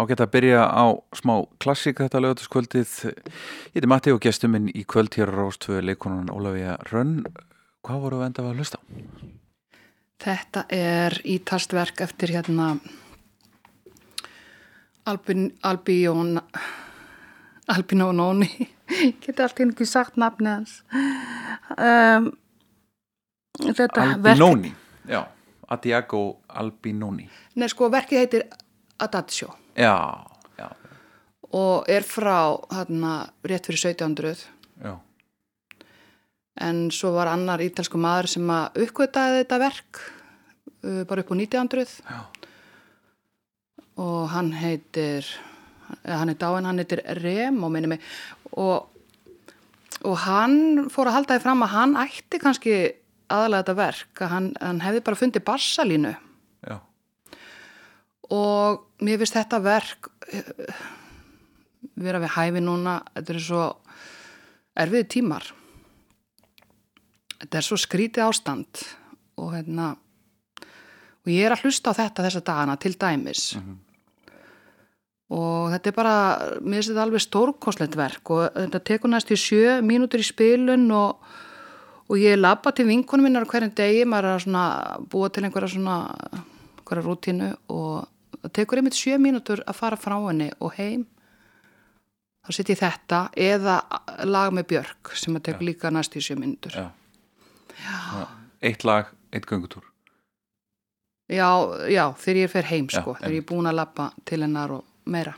ágætt að byrja á smá klassík þetta lögataskvöldið. Ég heiti Matti og gestur minn í kvöld hér á Róstvöðu leikonan Ólafíja Rönn. Hvað voru við enda að hlusta á? Þetta er ítalst verk eftir hérna Albin, Albion Albinónóni geti alltaf ekki sagt nafni hans um, Albinóni já, Adiago Albinóni Nei sko verkið heitir Adagio já, já. Og er frá hérna rétt fyrir 1700 já. En svo var annar ítalsku maður sem að uppgötaði þetta verk uh, bara upp á 1900 já. Og hann heitir hann er dáin, hann heitir Rem og minni mig. Og, og hann fór að halda því fram að hann ætti kannski aðalega þetta verk að hann, hann hefði bara fundið barsalínu og mér finnst þetta verk eh, vera við hæfi núna þetta er svo erfiði tímar þetta er svo skrítið ástand og hérna og ég er að hlusta á þetta þessa dagana til dæmis Mhm. og þetta er bara mér finnst þetta alveg stórkoslegt verk og þetta tekur næst í sjö mínútur í spilun og, og ég lappa til vinkunum minnar hverjum degi, maður er að búa til einhverja svona einhverja rútínu og það tekur einmitt sjö mínútur að fara frá henni og heim. Þá sitt ég þetta eða lag með Björk sem að tekur líka næst í sjö mínútur. Já. já. Eitt lag, eitt göngutúr. Já, já, þegar ég fer heim sko, þegar ég er búin að lappa til hennar og meira.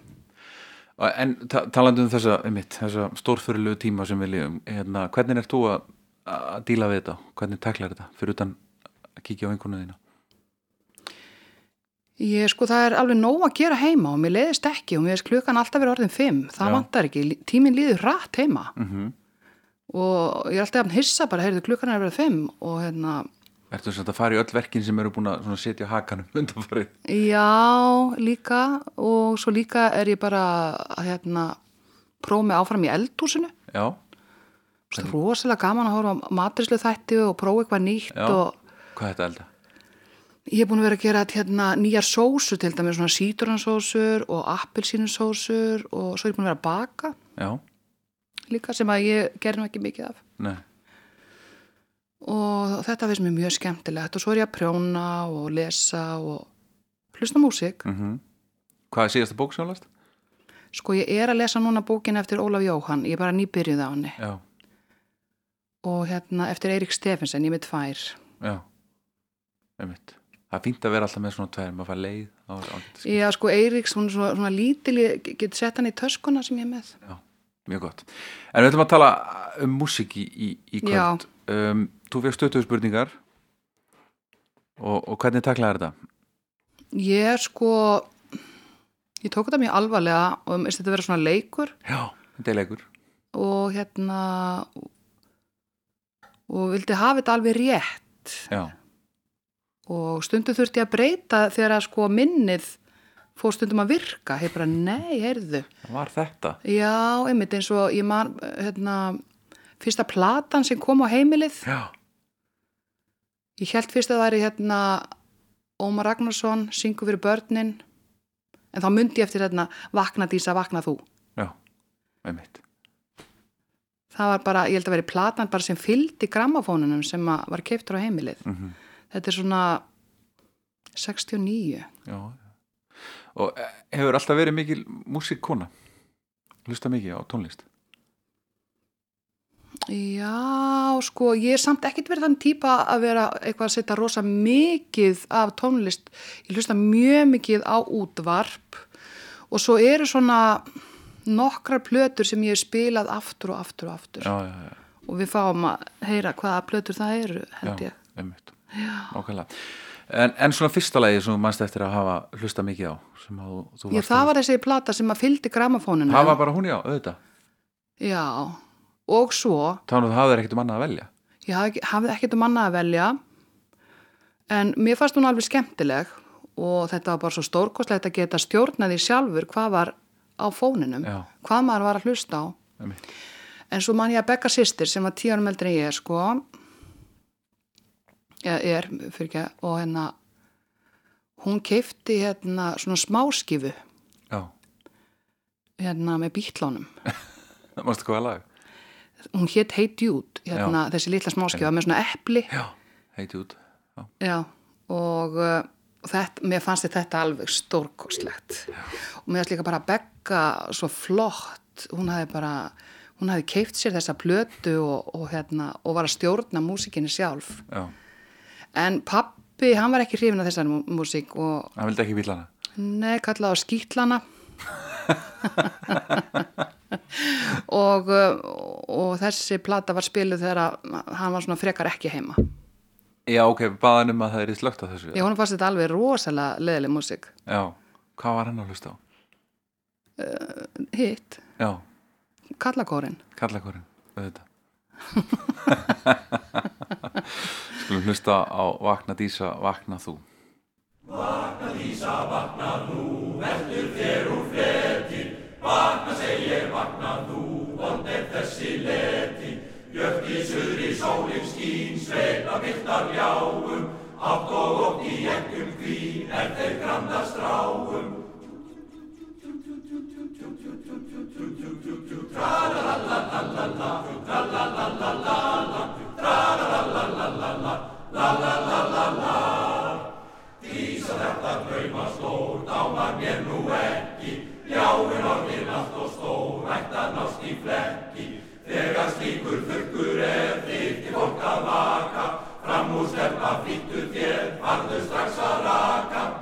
En ta talandi um þessa, einmitt, þessa stórfyrirlegu tíma sem við lifum hérna, hvernig er þú að, að díla við þetta? Hvernig taklar þetta, fyrir utan að kíkja á einhvern þína Ég sko það er alveg nóg að gera heima og mér leiðist ekki og mér veist klukkan alltaf verið orðin fimm, það Já. vantar ekki, tíminn líður rætt heima mm -hmm. og ég er alltaf að hissa bara, heyrðu klukkan er verið fimm og hérna, Ertu þess að fara í öll verkin sem eru búin að setja hakanum undanfarið? já líka og svo líka er ég bara að hérna prófa mig áfram í eldhúsinu Já, það er rosalega gaman að horfa matrislu þætti og prófa eitthvað nýtt Já. og hvað er þetta elda? Ég er búin að vera að gera hérna nýjar sósur til dæmis svona síturansósur og appelsínusósur og svo er ég búin að vera að baka Já, líka sem að ég ger nú ekki mikið af. Nei, og þetta finnst mér mjög skemmtilegt og svo er ég að prjóna og lesa og hlusta á músík. Mm Hvað er síðasta bók sem þú last? sko ég er að lesa núna bókin eftir Ólaf Jóhann. Ég er bara nýbyrjuð á henni. Já, og hérna eftir Eirik Stefensen, ég með tvær. Já, einmitt Það er fínt að vera alltaf með svona tvær, maður fær leið á, á já sko Eiriks, hún er svona, svona lítil ég get sett hann í töskuna sem ég er með. Já, mjög gott. En við ætlum að tala um músík í, í, kvöld. Um, Þú fegst stötuðu spurningar og, og hvernig taklaði þetta? ég er sko ég tók þetta mjög alvarlega og um, þetta vera svona leikur. Já, þetta er leikur. Og hérna og vildi hafa þetta alveg rétt. Já, og stundum þurfti ég að breyta þegar að sko minnið fór stundum að virka, hef bara nei, heyrðu. Það var þetta? Já, einmitt eins og ég man hérna, fyrsta platan sem kom á heimilið. Já, ég held fyrst að það væri hérna Ómar Ragnarsson, syngu fyrir börnin. En þá myndi ég eftir hérna vakna dísa, vakna þú. Já, einmitt. Það var bara, ég held að veri platan bara sem fylgdi grammafónunum sem var keiftur á heimilið. Mm þetta er svona 69 Já. Og eh, hefur alltaf verið mikil músikkona? Hlusta mikið á tónlist? Já, sko, ég er samt ekkert verið þann típa að vera eitthvað að setja rosa mikið af tónlist. Ég hlusta mjög mikið á útvarp og svo eru svona nokkrar plötur sem ég hef spilað aftur og aftur og aftur. Já, já, já, Og við fáum að heyra hvaða plötur það eru, held já, ég. einmitt Nákvæmlega en, en svona fyrsta lagi sem mannst eftir að hafa hlusta mikið á sem að þú, þú Já, það að- var þessi plata sem að fylgdi grammafónunum. Það var bara hún já, auðvitað Já, og svo Þannig að þú hafðir ekkert um annað að velja Ég hafði, hafði ekkert um annað að velja en mér fannst hún alveg skemmtileg og þetta var bara svo stórkostlegt að geta stjórnaði sjálfur hvað var á fóninum, Já. hvað maður var að hlusta á. einmitt. En svo man ég að Becca sýstir sem var tíu árum eldri en ég sko, eða er, fyrir ekki, og hérna, hún keifti hérna svona smáskifu. Já, hérna með bítlónum Mástu hvað lag? hún hétt Hey Dude hérna, þessi litla smáskjöfa með svona epli. Já, heiti út Já, Já, og uh, þetta, mér fannst þetta alveg stórkostlegt. Og mér fannst líka bara Begga svo flott, hún hafði bara hún hafði keift sér þessa plötu og, og, hérna, og var að stjórna músikinni sjálf. Já en pappi, hann var ekki hrifin af þessari mú- músík og Hann vildi ekki bílana Nei, kallaði á skýtlana og, uh, og þessi plata var spiluð þegar hann var svona frekar ekki heima. Já, ok, baðan um að það er í slögt á þessu Ég honum fannst þetta alveg rosalega leðileg músík. Já, hvað var hann að hlusta á? Hitt, Já, kallakórin. kallakórin, auðvitað Skulum hlusta á Vakna Dísa, Vakna þú. Vakna Dísa, Vakna þú. Ólafía Hrönn leikuna í gestum minn í Fram úr stefna flýttu þér, varðu strax að raka.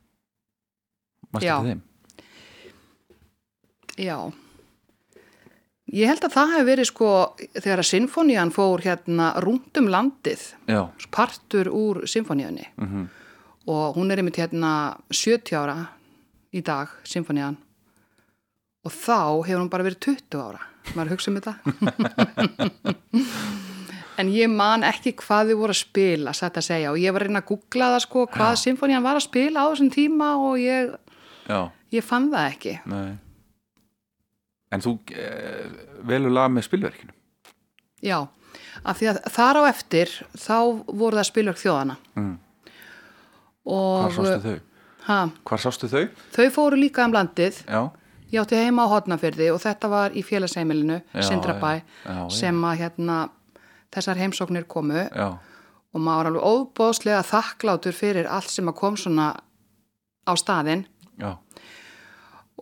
Já. til þeim? Já. Ég held að það hefur verið sko þegar að sinfonían fór hérna rúnt um landið, Já, partur úr sinfoníunni. Mhm. Og hún er einmitt hérna 70 ára í dag, sinfonían. Og þá hefur hún bara verið 20 ára. Maður hugsa um þetta. En ég man ekki hvað þau voru að spila satt að segja. Og ég var að reyna að googla það sko hvað sinfonían var að spila á þessum tíma og ég, Já, ég fann það ekki. Nei. En þú eh, velur lag með spilverkinu? Já, af því að þar á eftir þá voru það spilverk þjóðana mm. og Hvar sástu þau? ha, Hvar sástu þau? þau fóru líka um landið. Já, Ég átti heima á Hotnafyrði og þetta var í félagsheimilinu, Sindrabæ, sem að hérna, þessar heimsóknir komu. Já, og maður var alveg óbóðslega þakklátur fyrir allt sem að kom svona á staðinn já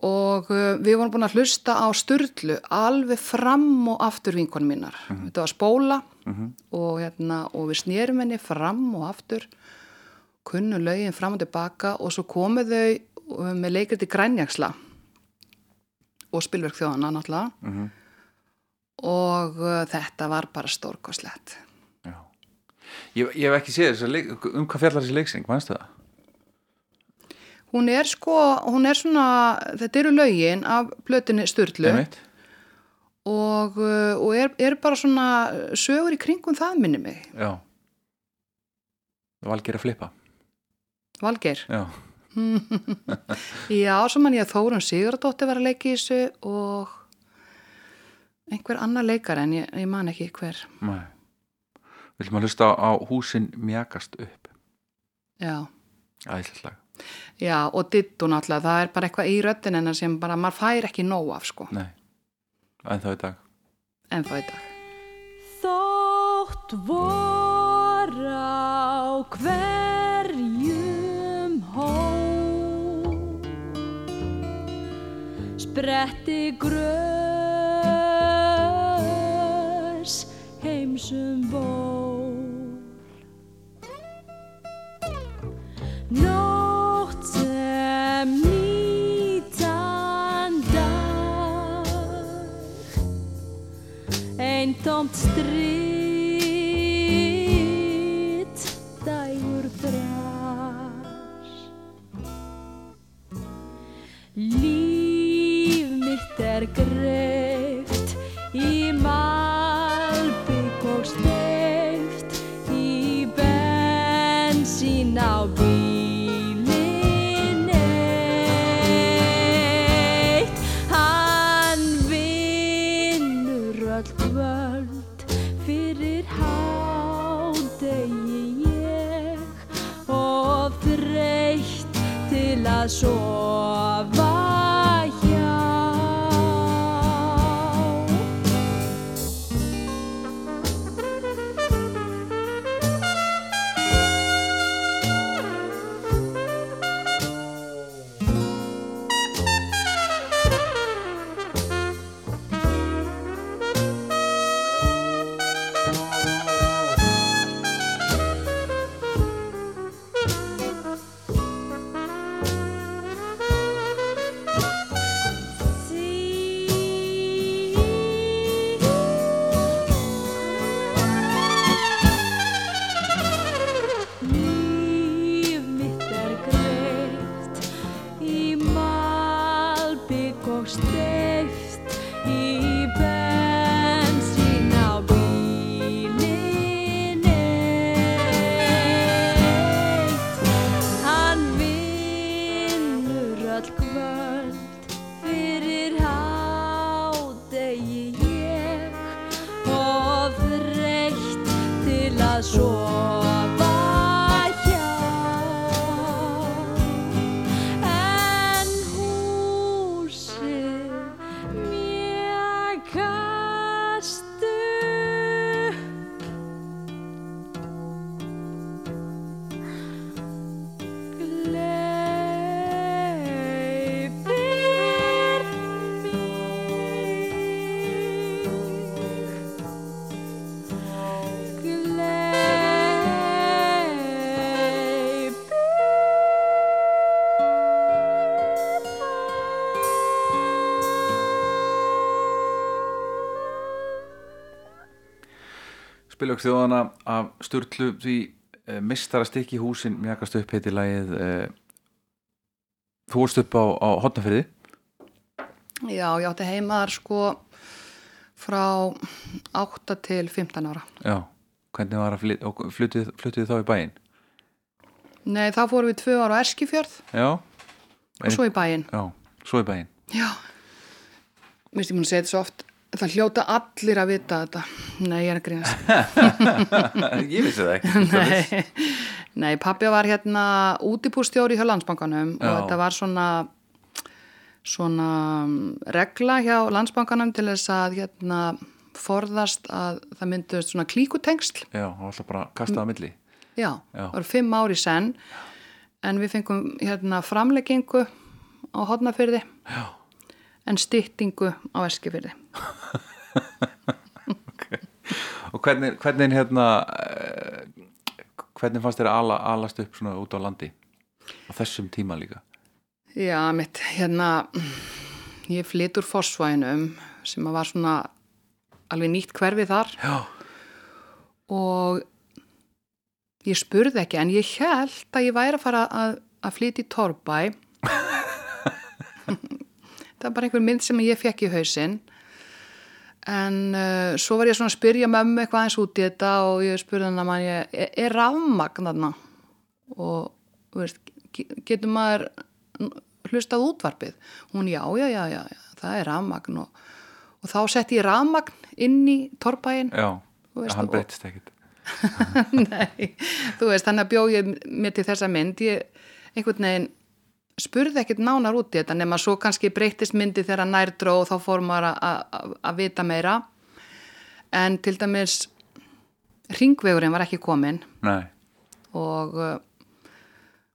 og uh, við vorum búin að hlusta á Sturlu alveg fram og aftur vinkonum mínar. Þetta var spóla og, hérna, og við snýrum henni fram og aftur, kunnu lögin fram og tilbaka og svo komu þau uh, með leikrið til grænjaksla og spilverk þjóðana náttúrulega Mhm. og uh, þetta var bara stórkoslegt. Ég, ég hef ekki séð þess að um hvað fjallar þessi leiksing, mannstu það? Hún er sko, hún er svona, þetta eru lögin af plötinni Sturlu. Og, uh, og er, er bara svona sögur í kringum það minni mig. Já. Valgeir að flippa. Valgeir. Já, Já, svo man ég að Þórun Sigurdóttir var að leika í þessu og einhver annar leikar en ég, ég man ekki hver. nei. Viljum að hlusta á húsin mjagast upp. Já, Æslega já og dittu náttúrulega, það er bara eitthvað í röddin hennar sem bara maður fær ekki nóg af sko, Nei, en þá í dag. En þá í dag. Þótt vor á hverjum hó Spretti grös heimsum ból komt terug. Spilöks þjóðana af Sturlu því e, mistara stykki húsin mjagast upp heiti lagið e, Þú vorst upp á, á hotnafyrði Já, ég átti heima þar sko frá 8 til 15 ára. Já, hvernig var að flyt, og fluttið, fluttið þá í bæinn? Nei, þá fórum við tvö ára á Eskifjörð Já, og svo í bæinn. já, svo í bæinn Já, mér finnst ég mun að segja þetta svo oft, það hljóta allir að vita þetta. Nei, ég er að grínast. Ég vissi það ekki Nei, nei pappi var hérna útibúrstjóri hjá landsbankanum og Já. þetta var svona svona mm, regla hjá landsbankanum til þess að hérna forðast að það myndust svona klíkutengsl Já, það var alltaf bara kastað að milli já, Já. það voru fimm ár í senn en við fengum hérna framleggingu á hodnafyrði Já, en styttingu á eskifyrði og hvernig, hvernig hérna eh, hvernig fannst þér að ala, alast upp svona út á landi? Á þessum tíma líka? Já, mitt, hérna, ég flytt úr Fossvæðinum sem að var svona alveg nýtt hverfi þar. Já, og ég spurði ekki en ég held að ég væri að fara að, að flytja í Torbæ. Það var bara einhver mynd sem ég fekk í hausinn. En uh, svo var ég svona að spyrja mömmu eitthvað eins út í þetta og ég spurði hann að mann ég, er, er rafmagn þarna? Og veist, ge- getur maður hlustað útvarpið? Hún já, já, já, já, já það er rafmagn. Og, og þá setti ég rafmagn inn í Torbæin já, veist, hann breytist ekkit Nei, þú veist, þannig að bjóð ég mér til þessa mynd, ég einhvern veginn spurði ekkert nánar út í þetta nema svo kannski breytist myndi þegar nær dró og þá fór maður að- vita meira. En til dæmis ringvegurinn var ekki kominn. Nei, og, uh,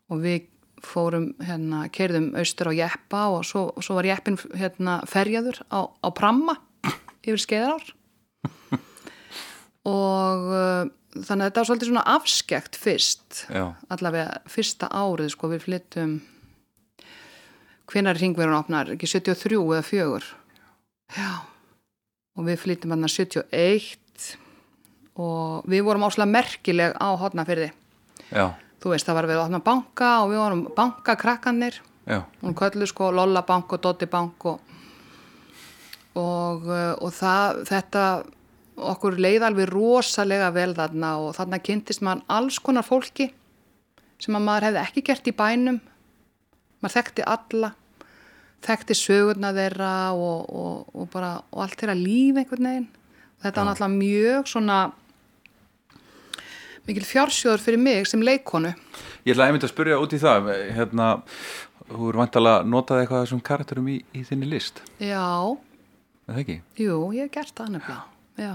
og við fórum hérna, kerðum austur á Jeppa og svo, svo var Jeppin hérna, ferjaður á, á Pramma yfir skeiðarár. Og uh, þannig að þetta var svolítið svona afskekt fyrst já, allavega fyrsta árið sko við flyttum hvenar ringverðun opnar, ekki 73 eða 4 já. Og við flyttum hann 71 og við vorum áslega merkileg á hotnafyrði já, þú veist það var við að opna banka og við vorum bankakrakkanir hún köllu sko Lolla bank og Dotti bank og og, uh, og það, þetta okkur leið alveg rosalega vel þarna og þarna kynntist maður alls konar fólki sem að maður hefði ekki gert í bænum maður þekkti alla þekkti sögurna þeirra og, og, og bara og allt þeirra líf einhvern veginn. Þetta var náttúrulega mjög svona mikil fjársjóður fyrir mig sem leikonu Ég ætla einmitt að spyrja út í það hérna, þú er vantalega notað eitthvað þessum karakterum í, í þinni list? Já, er það ekki? Jú, ég hef gert það nefnilega, já.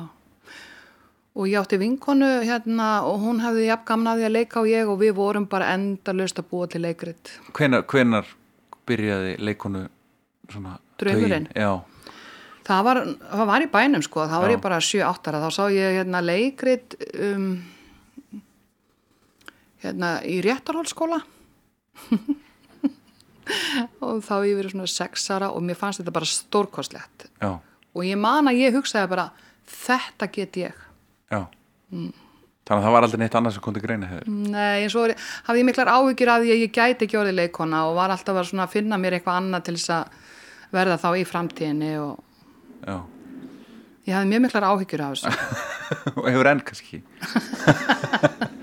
Og ég átti vinkonu hérna og hún hefði jafn gamna því að leika og ég og við vorum bara endalaust að búa til leikrit. Hvenar, hvenar byrjaði leikonu svona? Já, Það var, það var í bænum sko, það var ég bara 7-8 ára, þá sá ég hérna leikrit um, hérna í réttarhólskóla og þá ég verið svona 6 ára og mér fannst þetta bara stórkostlegt. Og ég man að ég hugsaði bara þetta get ég. Já Þannig að það var aldrei neitt annað sem kom til greina hefur Nei, en svo er- hafði ég miklar áhyggjur að ég gæti ekki orðið leikona og var alltaf að finna mér eitthvað annað til þess að verða þá í framtíðinni og Já, ég hafði mjög miklar áhyggjur af þessu. og hefur enn kannski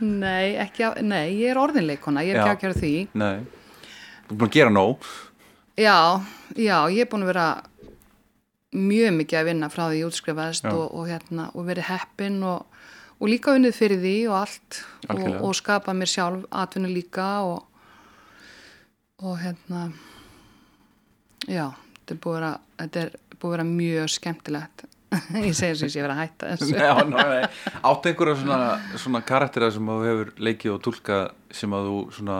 nei, ekki af, nei, ég er orðin leikona, ég er Já. ekki að gera því. Nei, þú er búin að gera nóg Já, já, ég er búin að vera mjög mikið að vinna frá því ég útskrifaðist og, og, hérna, og verið heppin og, og líka unnið fyrir því og allt og, skapa mér sjálf atvinnu líka og, og hérna já, þetta er búið að þetta er búið að vera mjög skemmtilegt. Ég segi eins og ég sé að hætta þessu. Áttu einhverja svona, svona karaktera sem þú hefur leikið og tólkað sem að þú svona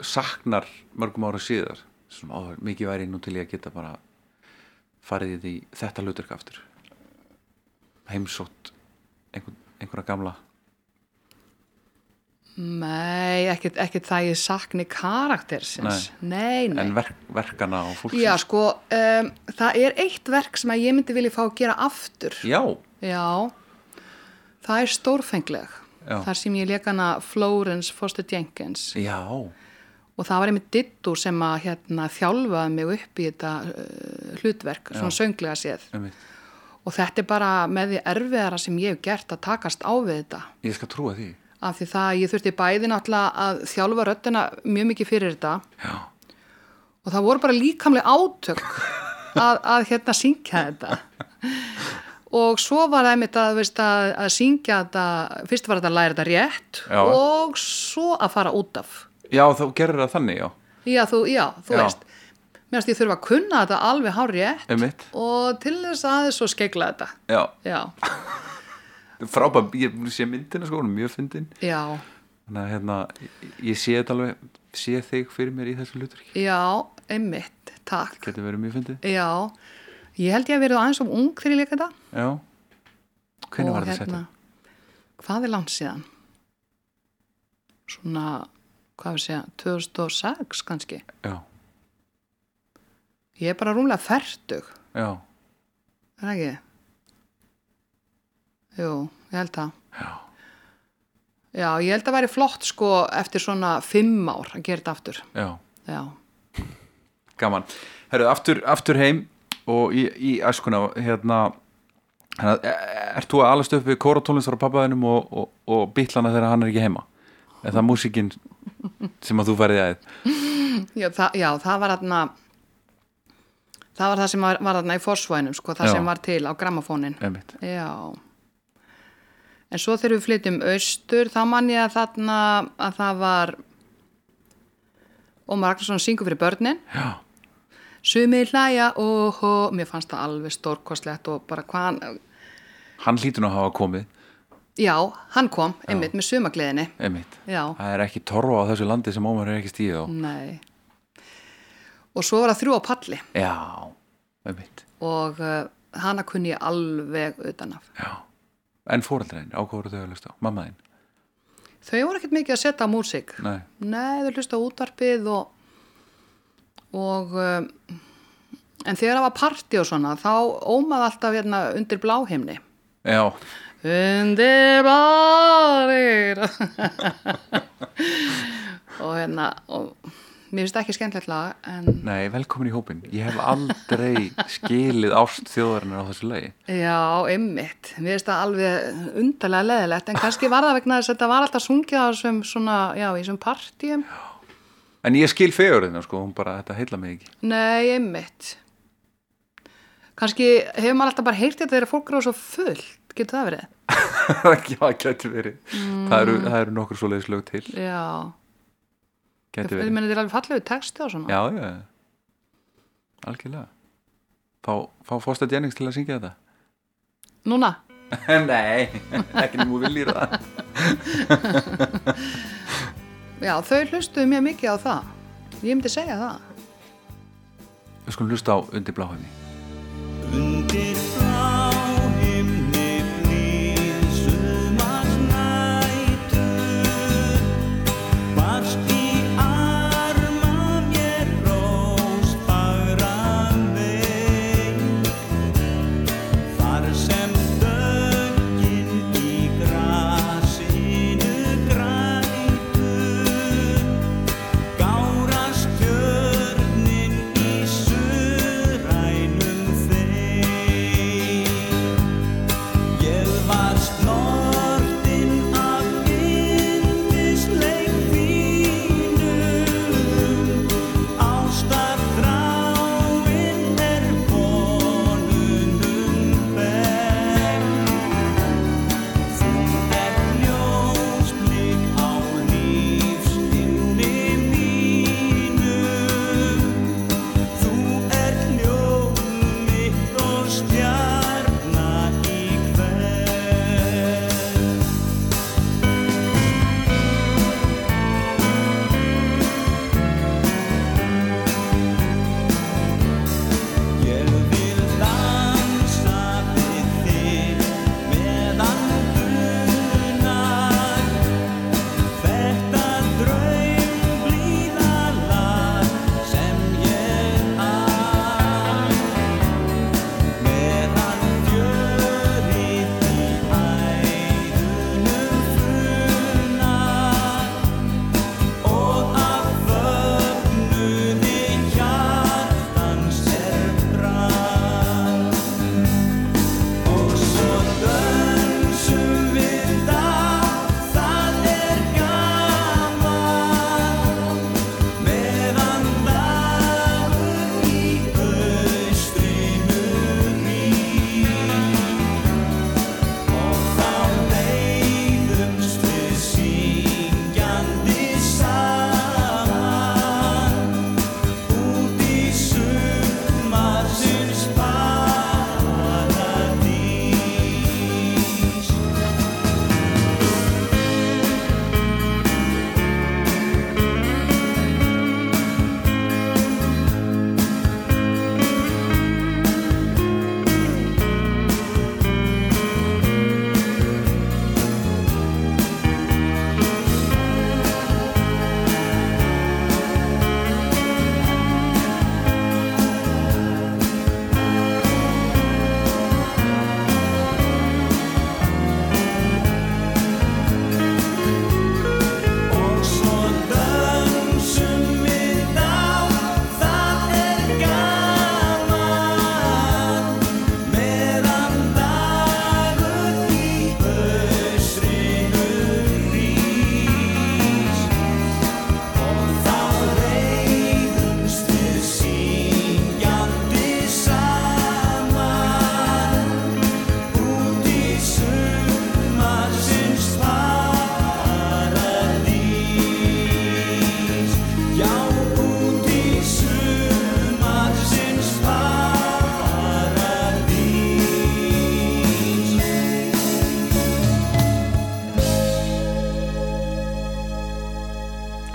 saknar mörgum ára síðar? Svona, ó, mikið væri nú til ég að geta bara farið í þetta hlutverk aftur. Heimsótt einhver, einhverja gamla. Nei, ekkert, ekkert það ég sakni karaktersins. Nei, nei, en verk, verkana og fólksins. Já, sko, um, það er eitt verk sem ég myndi vilja fá að gera aftur. Já, Já, það er stórfengleg. Já. Þar sem ég leik hana Florence Foster Jenkins. já, Og það var einmitt dittu sem að hérna, þjálfaði mig upp í þetta uh, hlutverk, svona sönglega séð. einmitt. Og þetta er bara með því erfiðara sem ég hef gert að takast á við þetta. ég skal trúa því Af því það, ég þurfti bæði náttúrulega að þjálfa röddina mjög mikið fyrir þetta. Já, og það voru bara líkamlega átök að, að hérna syngja þetta og svo var það einmitt að, veist, að, að syngja þetta fyrst var þetta að læra þetta rétt Já. og svo að fara út af já þá gerir það þannig, já. Já, þú, já, þú Já. veist. Mér finnst ég þurfa að kunna þetta alveg hár rétt Einmitt. og til þess aðeins svo skegla þetta. Já, já, frábæð, ég sé myndina sko, mjög fyndin. Já, þannig að hérna, ég, sé þetta alveg sé þig fyrir mér í þessu hlutverki. Já einmitt, takk. Getur verið mjög fyndið. Já, ég held ég að verið aðeins of ung þegar ég leika þetta. Já, hvernig Og var þetta hérna, hvað er langt síðan? Svona hvað við segja, 2006 kannski. Já, ég er bara rúmlega færtug já, er það ekki? jú, ég held það. Já. Já, ég held að væri flott sko eftir svona fimm ár að gera þetta aftur. Já, já, gaman. Herru, aftur, aftur heim og í, í æskuna hérna hérna, ert þú að alast upp við kóratónlistar á pappaðinum og, og, og bitlana þegar hann er ekki heima? Er það músíkin sem að þú færði að já, já, það var þarna það var það sem var, var þarna í forsvænum sko, það Já. sem var til á grammafónin einmitt, Já. En svo þegar við flytjum austur, þá man ég að þarna að það var Ómar Ragnarsson syngur fyrir börnin. já, Sumi hlæja og og mér fannst það alveg stórkostlegt og bara hvað hann, hann hlýtur nú að hafa komið já, hann kom einmitt með sumagleðinni. einmitt, Já, það er ekki torfa á þessu landi sem Ómar er ekki stíð á. Nei. Og svo var það þrjú á palli. Já, einmitt. Og uh, hana kunni ég alveg utan af. já, en fóreldrein, ákváru þau að hlusta á? Mammaðin, Þau voru ekkert mikið að setja á músík. nei, Nei, þau hlusta á útvarpið og, og um, En þegar það var parti og svona, þá ómaði alltaf hérna undir bláhimni. Já, Undir bláhimni. og hérna, og mér finnst það ekki skemmtilegt lag, en nei, velkomin í hópin Ég hef aldrei skilið ást þjóðarinnar á þessu lagi já, einmitt. Mér finnst það alveg undarlega leðilegt, en kannski var það vegna þess að þetta var alltaf sungið á þessum svona, já, í þessum partíum. En ég skil fegurinn, sko, hún bara, þetta heilla mig ekki Nei, einmitt. Kannski hefur maður alltaf bara heyrt þetta þegar fólk eru svo fullt, getur það verið? Já, það gæti verið það, eru, það eru nokkur svoleiðis lög til Já, Gæti ég verið meni þetta er alveg fallegu texti og svona. Já, já, algjörlega Fá, fá Foster Jennings til að syngja þetta Núna? Nei, ekki nú viljir það Já, þau hlustuðu mjög mikið á það. Ég myndi segja það. Við skulum hlusta á undir bláhæfni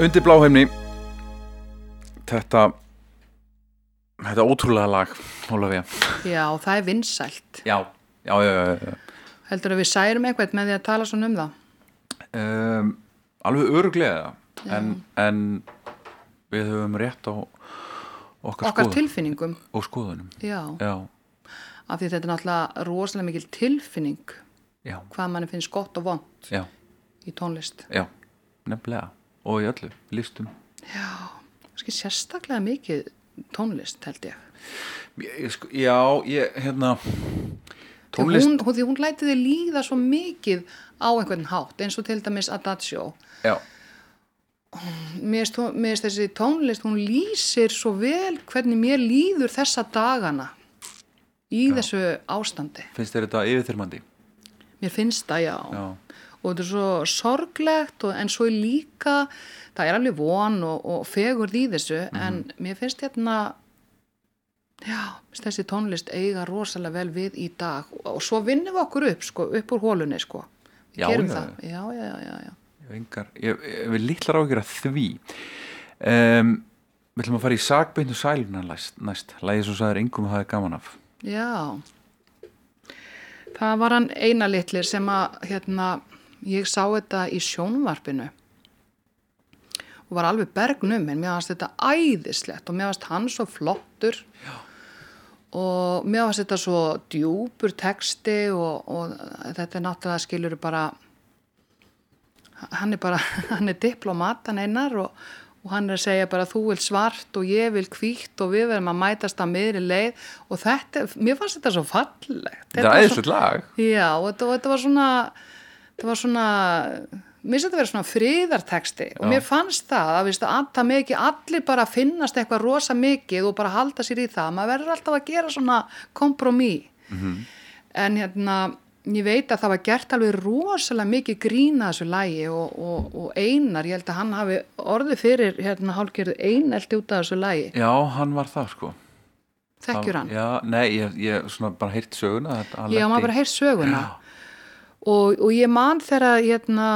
Undir bláhæfni Þetta Þetta ótrúlega lag Ólafía. Já, það er vinsælt. Já, já, já. Heldur að við særum eitthvað með því að tala svona um það? Um, Alveg öruglega en, en við höfum rétt á okkar, okkar skoðun, tilfinningum. og skoðunum. Af því þetta er náttúrulega rosalega mikil tilfinning. Hvað manni finnst gott og vond í tónlist. Já nefnilega, og í öllu, listum. Kanski sérstaklega mikið tónlist held ég. Sko, já, ég, hérna Tónlist. tónlist, Hún, hún, því hún læti þið líða svo mikið á einhvern hátt eins og til dæmis Adagio. Já, mér finnst þessi tónlist hún lýsir svo vel hvernig mér líður þessa dagana í þessu ástandi. Finnst þér þetta yfirþyrmandi? Mér finnst það já, já, og þetta er svo sorglegt og, en svo er líka það er alveg von og, og fegurð í þessu Mhm. en mér finnst hérna já, þessi tónlist eiga rosalega vel við í dag. Og, og svo vinnum við okkur upp sko, upp úr hólunni sko. Við Já, gerum já, það. já, já, já, já, engar ég, ég vil litlar áhyggjur að því. Um, við ætlum að fara í sagbeindu sæluna næst, lægi svo sagður engum að það er gaman af. Já, það var hann eina litlir sem að hérna, ég sá þetta í sjónvarpinu. Og var alveg bergnum en mér fannst þetta æðislegt og mér fannst hann svo flottur. Já. og mér fannst þetta svo djúpur texti og, og þetta er náttúrulega skilur bara hann er bara, hann er diplomat hann einar og, og hann er að segja bara þú vil svart og ég vil hvítt og við verðum að mætast að miðri leið. Og þetta, mér fannst þetta svo fallegt. Þetta er var svo- æðislegt lag. Já, og þetta, og þetta var svona þetta var svona mér finnst þetta að vera svona friðarteksti og Já. mér fannst það að, það með ekki allir bara finnast eitthvað rosa mikið og bara halda sér í það. Maður verður alltaf að gera svona kompromí en hérna ég veit að það var gert alveg rosalega mikið grína þessu lægi og, og, og einar, ég held að hann hafi orðið fyrir hérna hálfgerðu einelti út af þessu lægi, já, hann var það sko. Þekkjur hann? Já, nei, ég, ég svona bara heyrt söguna Já, maður bara heyrt söguna og, og ég man þegar hérna,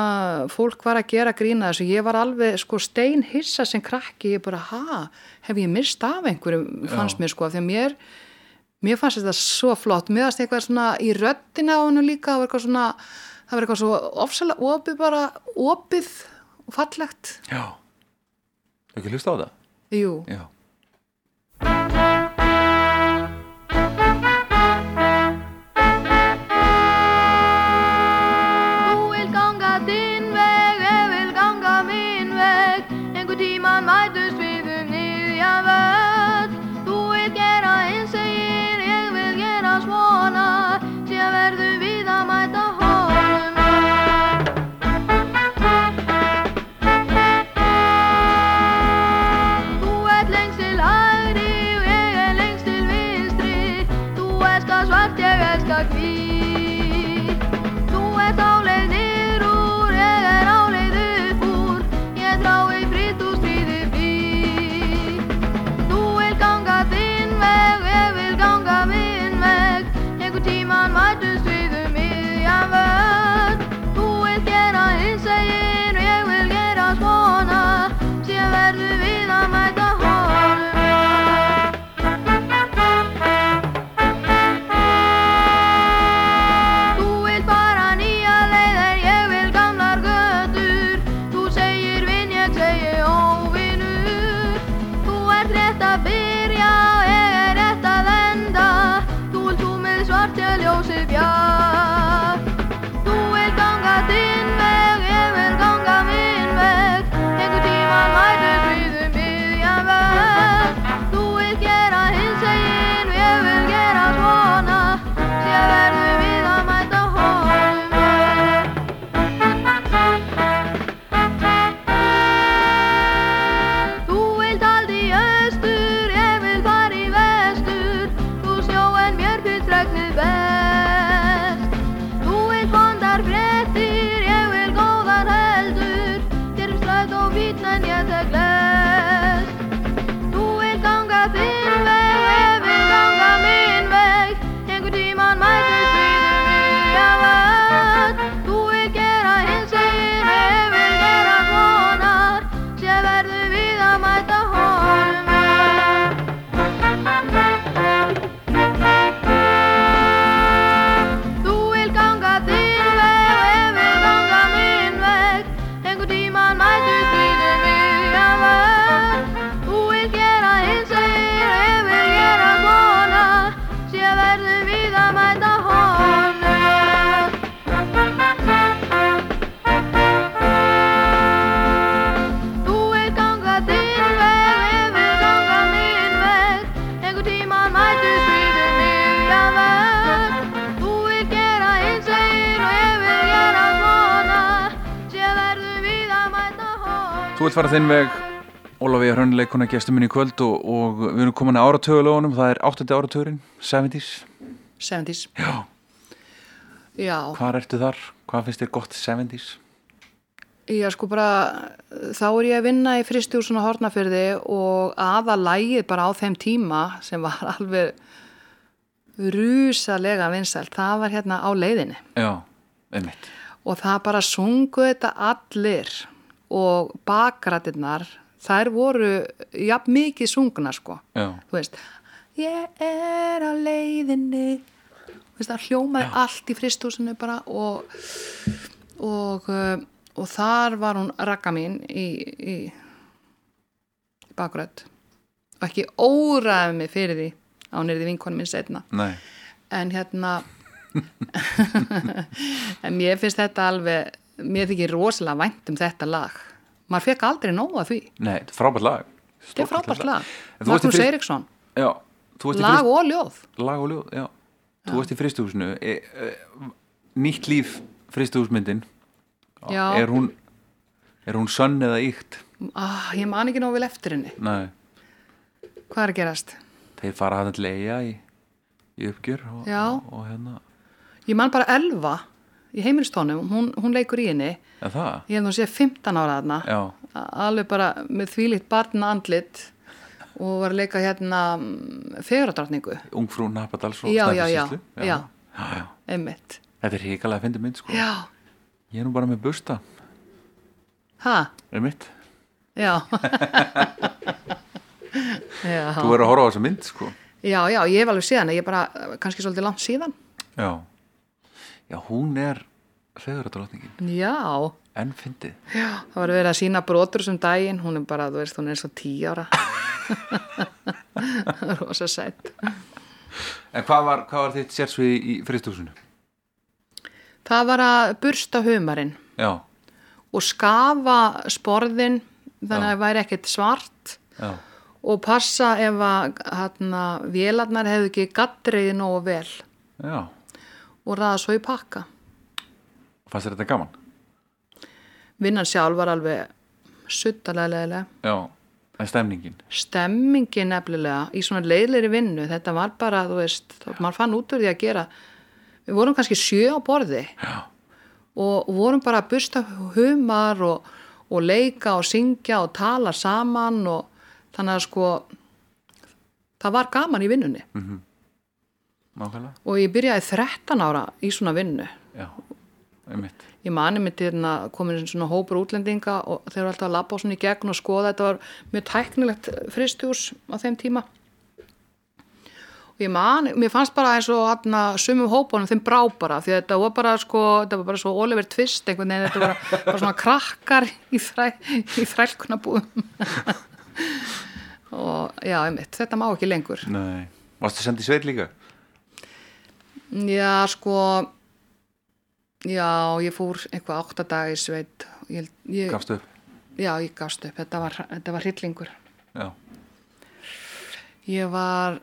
fólk var að gera grína þessu, ég var alveg sko stein hissa sem krakki, ég bara, ha, hef ég mist af einhverjum, fannst mér sko, af því að mér, mér fannst þetta svo flott, mér fannst eitthvað svona í röddina á hennu líka, það var eitthvað svona, það var eitthvað svo ofsalega opið bara, opið og fallegt, já, ekki hlusta á það? Jú, já, Þú vilt fara þinn veg Ólafið Hrönleikuna gestur minn í kvöld og, og við erum komin að áratögulegunum það er 8. áratugurinn, 70s 70s. Já, Já, hvað ertu þar? Hvað finnst þér gott 70s? Já, sko bara, þá er ég að vinna í fristjúsuna Hortnafyrði og aða lægið bara á þeim tíma sem var alveg rusalega vinsælt, það var hérna á leiðinni Já, einmitt og það bara sungu þetta allir og bakrættirnar, þær voru jafn mikið sungna sko, Já, þú veist, ég er á leiðinni, þú veist, það hljómaði allt í fristjúsinu bara og, og uh, og þar var hún rakka mín í, í, í bakgröð og ekki óraði mig fyrir því á hún því vinkonum minn setna nei. En hérna en mér finnst þetta alveg mér þykir rosalega vænt um þetta lag. Maður fekk aldrei nóga því. Nei, þetta er frábært lag. Þetta er frábært lag. Magnús Eiríksson, Já, lag og ljóð. Lag og ljóð, já. Þú veist í fristúhusinu e, e, Nýtt líf fristúhusmyndin Já. Er hún Er hún sönn eða íkt? ah, ég man ekki nógu vel eftir henni. Nei, hvað er að gerast? þeir fara hann til eiga í, í uppgjör og, og, og hérna. Ég man bara Elva í heimilistónum, hún, hún leikur í henni. En það? ég hef nú séð 15 ára Já, alveg bara með þvílíkt barna andlit og var að leika hérna feguradráttningu, ungfrú Napadals og Já, já, já, já. já, já. einmitt. Þetta er hikalega að fyndi mynd sko. Já, Ég er nú bara með busta. Ha, Er mitt já. Já, Þú verður að horfa á þessa mynd sko. Já, já, ég hef alveg séð hana, ég er bara kannski svolítið langt síðan. Já Já, hún er fegurðardrottningin já, En fyndið. Já, það var verið að sína brotur sem daginn, hún er bara, þú veist, hún er svo tíu ára. Rosa sætt. En hvað var, hvað var þitt sérsvið í fristúsinu? það var að bursta humarinn. Já, og skafa sporðin þannig Já. að það væri ekkert svart. Já, og passa ef að hérna, vélarnar hefðu ekki gattreiði nógu vel. Já og ræða svo í pakka. Fannst þér þetta gaman? Vinnan sjálf var alveg suttalega. Já, en stemningin Stemmingin nefnilega í svona leiðleiri vinnu, þetta var bara, þú veist, maður fann út úr því að gera. Við vorum kannski sjö á borði Já, og vorum bara að busta humar og, og leika og syngja og tala saman og þannig að sko það var gaman í vinnunni nákvæmlega. Og ég byrjaði 13 ára í svona vinnu. Já, einmitt. Ég mani mitt hérna komin svona hópur útlendinga og þeir eru alltaf að labba á svona í gegn og skoða. Þetta var mjög tæknilegt fristjús á þeim tíma. Og ég man, mér fannst bara eins og hérna sumum hópunum þeim brá bara því að þetta var bara sko, þetta var bara svo Oliver Twist einhvern veginn, þetta var bara, bara svona krakkar í, þræ, í þrælkunabúðum og já, einmitt, þetta má ekki lengur. Nei, varstu sendið sveit líka? Já, sko já, ég fór eitthvað átta dag í sveit. Ég, ég, Gafstu upp? Já, ég gafst upp, þetta var, þetta var hryllingur. Já, Ég var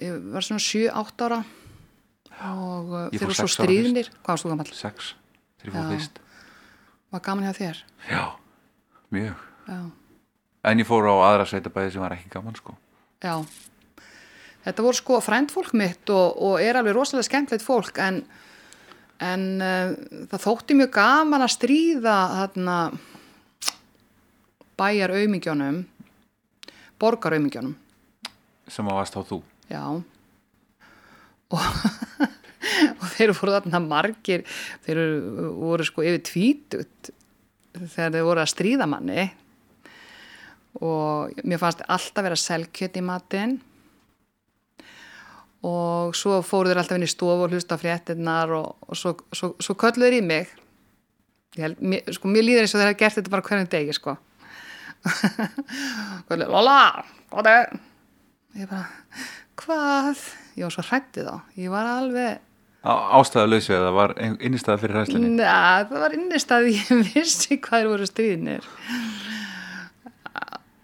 ég var svona 7-8 ára og Ég þeir eru svo stríðnir Hvað varst þú gamall? sex Þegar ég fór fyrst. Var gaman hjá þér? Já, mjög. Já, En ég fór á aðra sveitabæði sem var ekki gaman sko. Já Þetta voru sko frændfólk mitt og, og er alveg rosalega skemmtilegt fólk en, en uh, það þótti mjög gaman að stríða þarna bæjar aumingjónum borgar aumingjónum sem að varst á þú. Já. Og, og þeir voru þarna margir þeir voru sko yfir tvítut þegar þeir voru að stríða manni. Og mér fannst alltaf vera selkjöt í matinn og svo fóru þeir alltaf inn í stofu og hlusta á fréttinnar og, og svo, svo, svo kölluðu þeir í mig. Held, mér, sko, mér líður eins og þeir hafa gert þetta bara hvernig degi sko. Kölluðu, Lola, er ég bara, hvað? Ég var svo hrættið þá, ég var alveg Ástæðalauðsið að það var innistæða fyrir hæslinni Næ, það var innistað ég vissi hvað þeir voru stríðnir.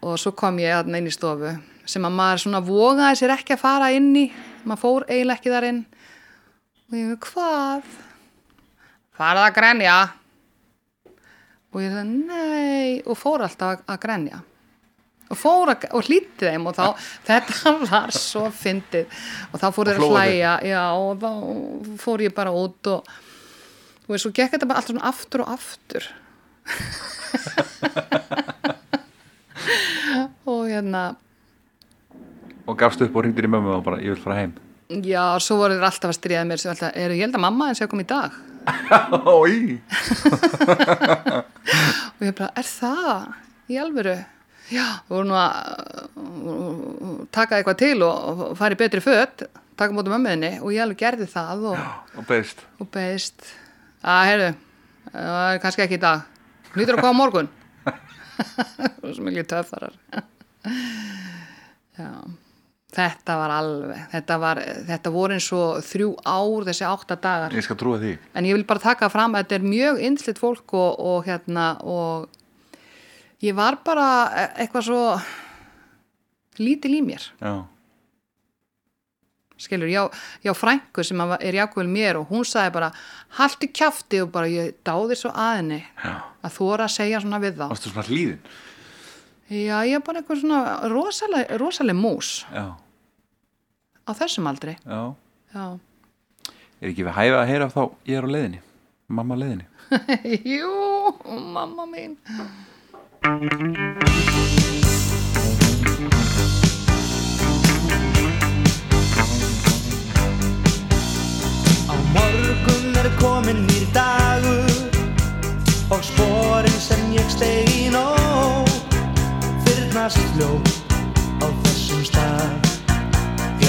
Og svo kom ég inn í stofu sem að maður svona vogaði sér ekki að fara inn í maður fór eiginlega ekki þar inn. Og ég veið, hvað? Farað að grenja. Og ég sagði nei. Og fór alltaf að, grenja. Og fór að, og hlýtti þeim og þá, þetta var svo fyndið. Og þá fór þeir að hlæja. Já, og þá fór ég bara út og, og svo gekk þetta bara alltaf svona aftur og aftur. Og hérna og gafst upp og ringdir í mömmu og bara, ég vil fara heim. Já, svo voru þeir alltaf að stríða mér alltaf, er ég held að mamma en sé að koma í dag? Og ég bara, er það? Í alvöru? Já, voru nú að uh, taka eitthvað til og, og fara í betri föt taka mótum ömmuðinni og ég alveg gerði það og, og beðist. og beðist. Að, heyrðu, það er kannski ekki í dag. Hlýtur að koma morgun. Og svo mikið töffarar. Já þetta var alveg þetta, var, þetta voru eins og þrjú ár þessi átta dagar. Ég skal trúa því. En ég vil bara taka fram að þetta er mjög yndslitt fólk og, og hérna og ég var bara e- eitthvað svo lítil í mér. Já, skilur, já, já frænku sem er jákvæl mér og hún sagði bara haltu kjafti og bara ég dáði svo að henni já. að þóra að segja svona við þá. Varstu svona hlýðin? Já, ég er bara eitthvað svona rosaleg, rosaleg mús. Já, á þessum aldri? Já. Já, er ekki við hæfa að heyra þá ég er á leiðinni mamma á leiðinni? Jú, mamma mín. Á morgun er komin nýr dagur og sporin sem ég steg í nóg fyrnast fljótt á þessum stað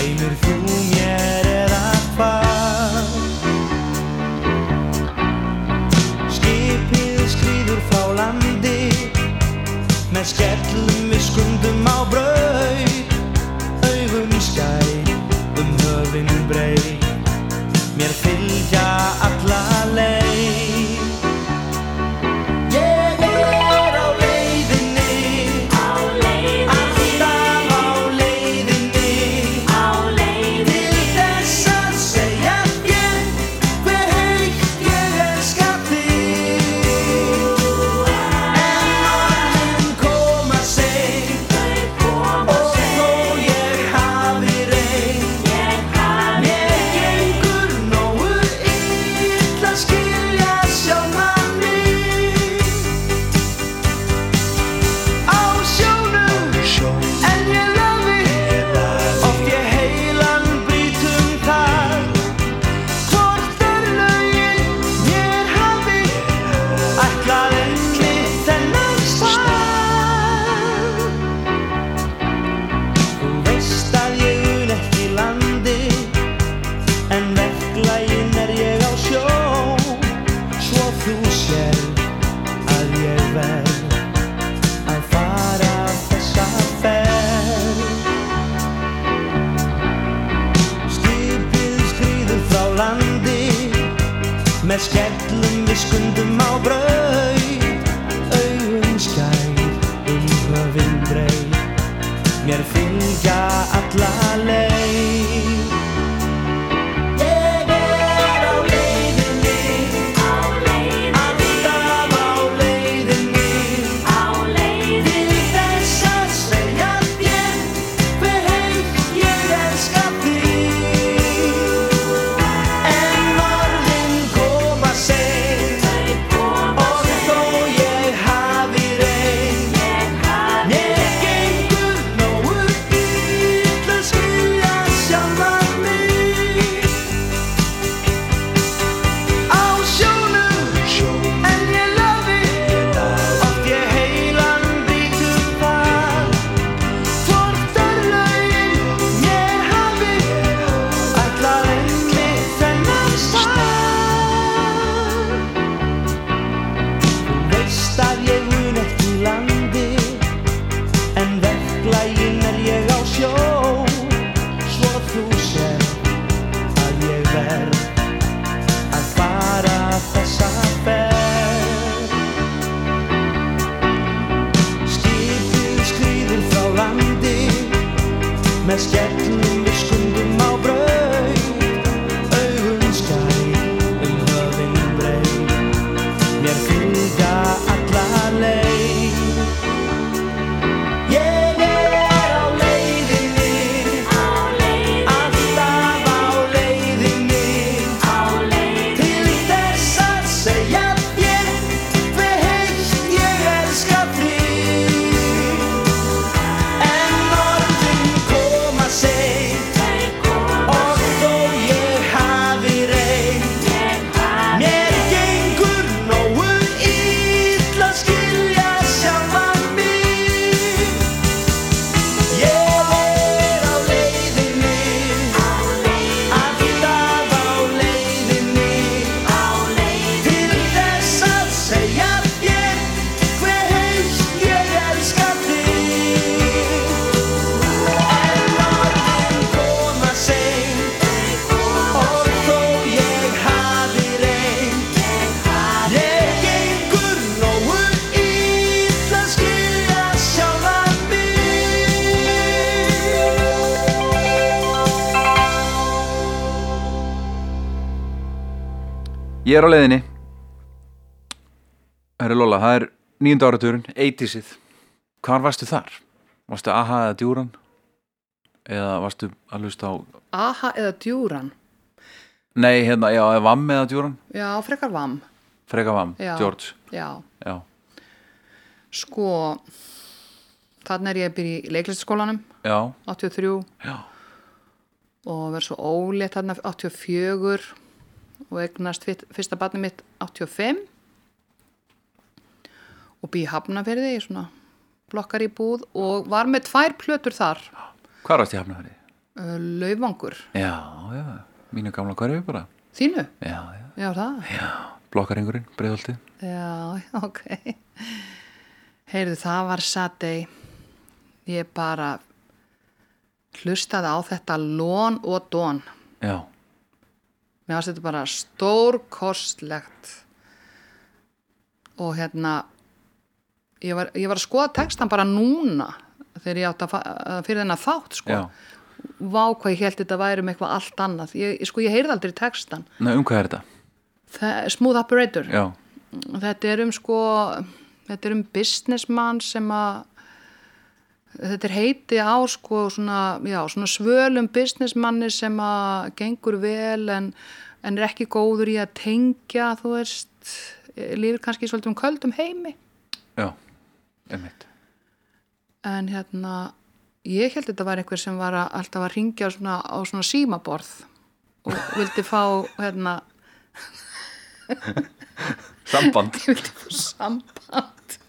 Gleimir þú mér eða hvað? Skipið skrýður frá landi með skellum við skundum á braut Ég er á leiðinni. Herri Lola, það er nýjunda áraturinn 80sið Hvar varstu þar? Varstu AHA eða Djúran? Eða varstu að hlusta á Aha eða djúran? Nei, hérna, já, Vam eða Djúran? Já, frekar vam Freka Vam, Já. George. Já, Já, sko Þannig er ég að byrja í leiklistaskólanum já, 83 já. Og verð svo ólétt þarna 84 og eignast fyrt- fyrsta barni mitt 85 og bý í Hafnafyrði í svona blokkar í búð og var með tvær plötur þar. Hvar varstu í hafnafæri? uh, Laufangur, Já, já, mínu gamla hverju bara. Þínu? Já, já, Já, það? já Blokkaringurinn, breiðoltið Já, ok. Heyrðu, það var Saturday. Ég bara hlustaði á þetta lón og dón Já, Mér varst þetta bara stórkostlegt. Og hérna ég var, ég var að skoða textan bara núna þegar ég átt að fyrir þennan þátt sko. Já. Vá hvað ég held þetta væri um eitthvað allt annað. Ég, sko ég heyrði aldrei textan Nei, um hvað er þetta? Það, Smooth Operator. Já, þetta er um sko þetta er um businessman sem að þetta er heiti á sko svona, já, svona svölum businessmanni sem að gengur vel en, en er ekki góður í að tengja þú veist, lífur kannski svolítið um köldum heimi. Já, einmitt. En hérna ég held þetta var einhver sem var að, alltaf að ringja svona, á svona símaborð og vildi fá hérna, Samband. Vildi fá samband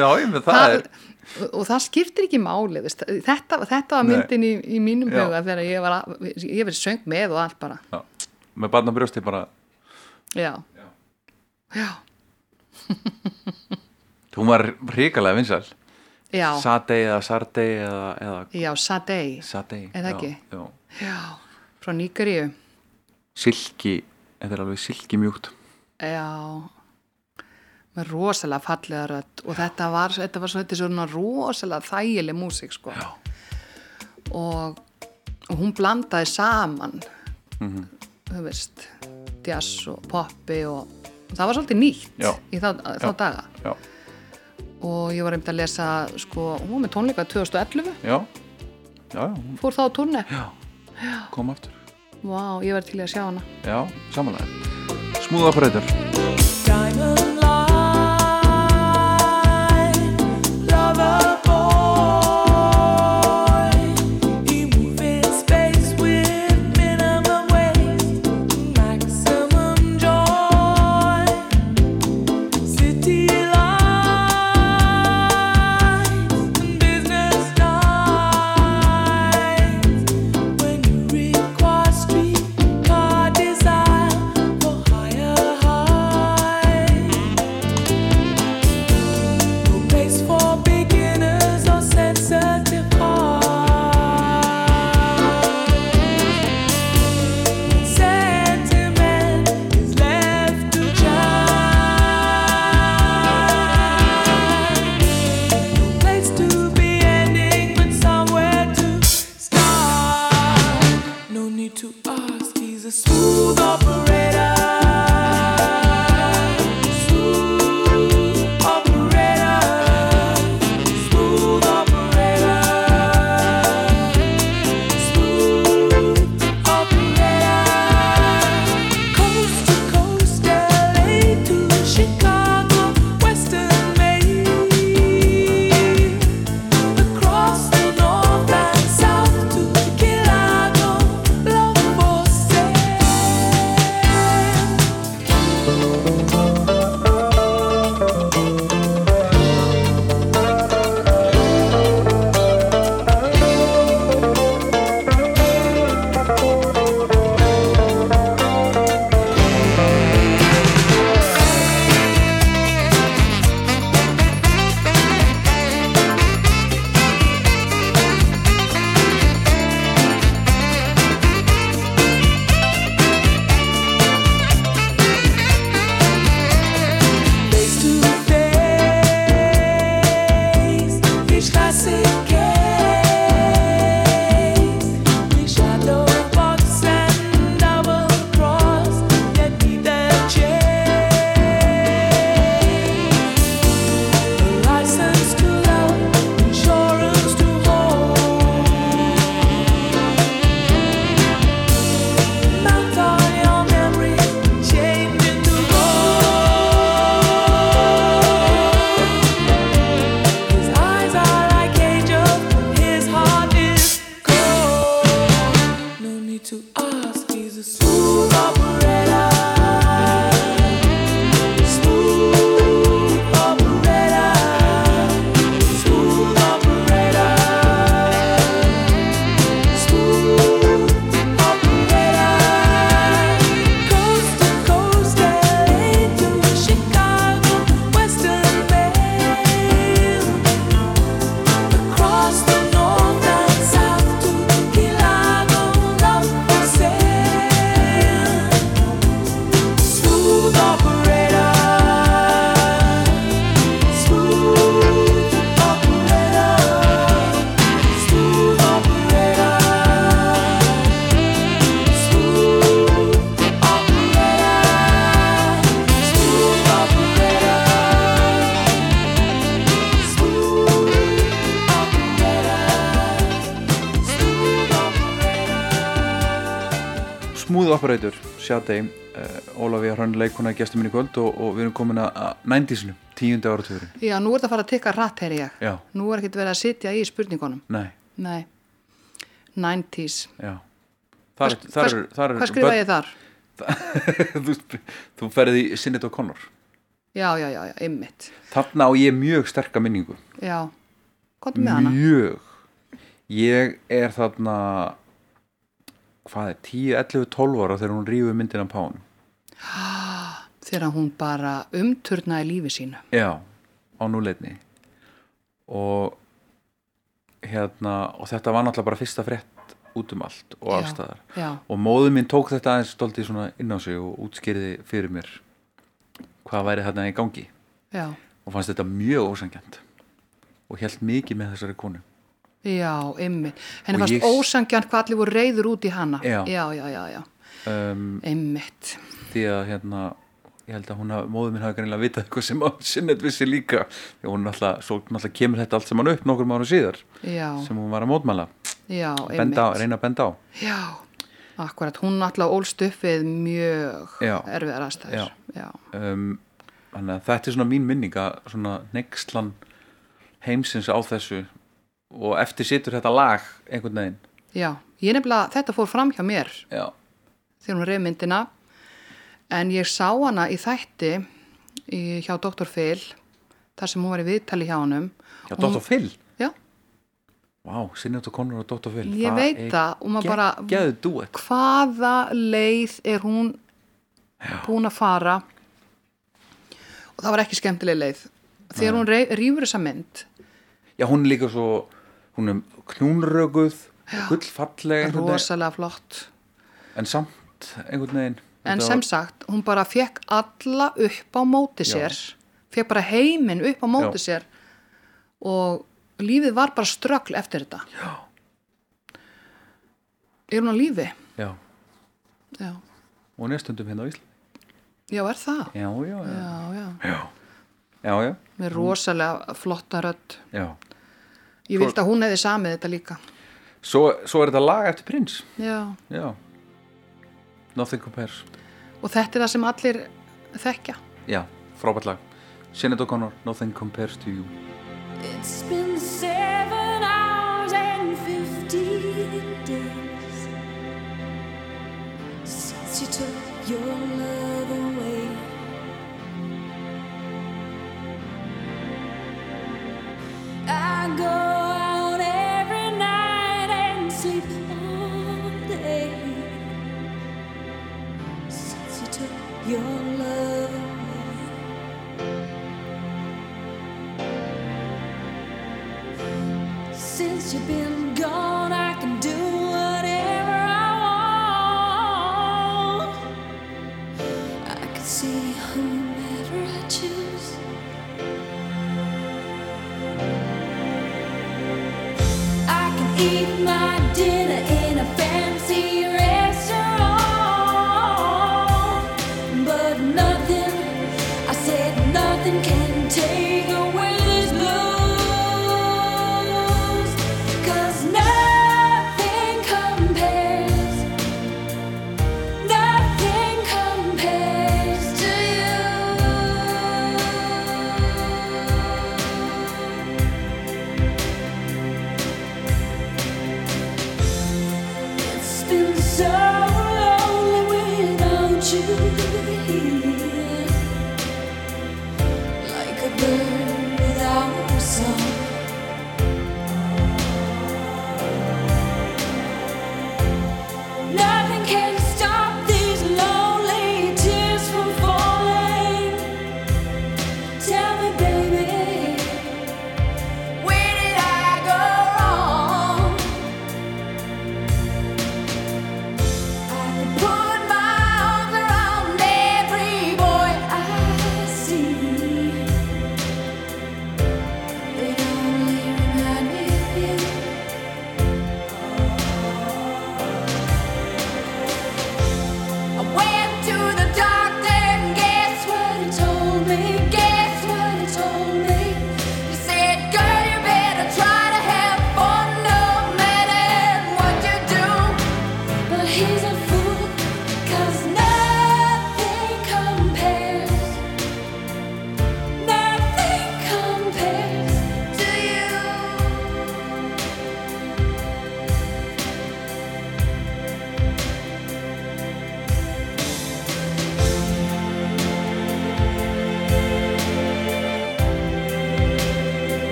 Já, einmitt, það er og það skiptir ekki máli þetta, þetta var myndin í, í mínum Já. huga þegar ég var ég verið söng með og allt bara. Já, Með barna brjósti bara. Já, já, Hún var hrikalega vinsæl. Já, Satei eða Sardei eða, eða já Sadei það já, ekki? Já. já, frá Níkaríu Silki, þetta er alveg silki mjúkt já með rosalega fallega rödd og þetta var, þetta var svona, svona rosalega þægileg músík sko. Og, og hún blandaði saman Mhm. þú veist jazz og poppi og það var svolítið nýtt Já. í þá, þá Já. daga. Já, og ég var einmitt að lesa sko, hún var með tónleika 2011 já, já, já, hún- fór þá já. Kom aftur. Vá, ég var til að sjá hana. Já, samanlega. Smúða breytur Shadei uh, Ólafía Hrönn leikona gestur minn í kvöld og, og við erum komin að- 90-sinu, tíundi áratugurinn Já, nú er það að fara að tikka rætt, heyri ég. Já, Nú er ekkert verið að sitja í spurningunum. nei, Nei. 90s. já Þar, Hvað- þar, er- þar Hvað skrifa ég þar? þú, þú ferði í Sinnit og Connor Já, já, já, já, ymmit. Þarna á ég mjög sterka minningu Já. Er með hana? Mjög Ég er þarna hvað er, 10, 11, 12 ára þegar hún rífur myndina pán Þegar hún bara umturnaði lífi sínu. Já, á núleitni og hérna og þetta var náttúrulega bara fyrsta frétt út um allt og Já, allstaðar Já, og móður mín tók þetta aðeins stolti svona inn á sig og útskýrði fyrir mér hvað væri þarna í gangi. Já, og fannst þetta mjög ósangjant og held mikið með þessari konu já, ymmit. Henni fannst ég- ósangjant hvað allir voru reyður út í hana. Já. já, já, já, já. um, Ymmit. því að hérna ég held að hún haf, móður mín hafi greinilega vitað eitthvað sem að sinnet vissi líka því hún náttúrulega, svo náttúrulega kemur þetta allt saman upp nokkur mánu síðar Já, sem hún var að mótmæla já, á, reyna að benda á Já, akkurat, hún náttúrulega ólst upp við mjög erfiðar aðstæður. Já. um, þannig að þetta er svona mín minning að svona nextlan heimsins á þessu og eftir situr þetta lag einhvern veginn. Já, ég nefnilega, þetta fór fram hjá mér já, þegar hún reyð myndina en ég sá hana í þætti í, hjá Dr. Phil þar sem hún var í viðtali hjá honum. Já Og hún- Dr. Phil? Já, Vá, Sinnet og Conor og Dr. Phil Ég veit það, og maður bara- hvaða leið er hún búin að fara? Og það var ekki skemmtileg leið. Þegar hún rey- rífur þessa mynd Já, hún líka svo hún er knúnröguð gullfalleg rosalega flott en samt einhvern veginn En sem var- sagt, hún bara fekk alla upp á móti Já. sér, fekk bara heiminn upp á móti Já. sér og lífið var bara ströggl eftir þetta. Já. Er hún á lífi? Já, Já. og hún er stundum hérna á Ísland Já, er það? Já, já, já Já, já. Já, já, já, Með rosalega flotta rödd. já. Ég vildi að hún hefði samið þetta líka. Svo, svo er þetta lag eftir prins Já. Já Nothing compares Og þetta er það sem allir þekkja. Já, frábært lag Sinead O'Connor, Nothing compares to you It's been seven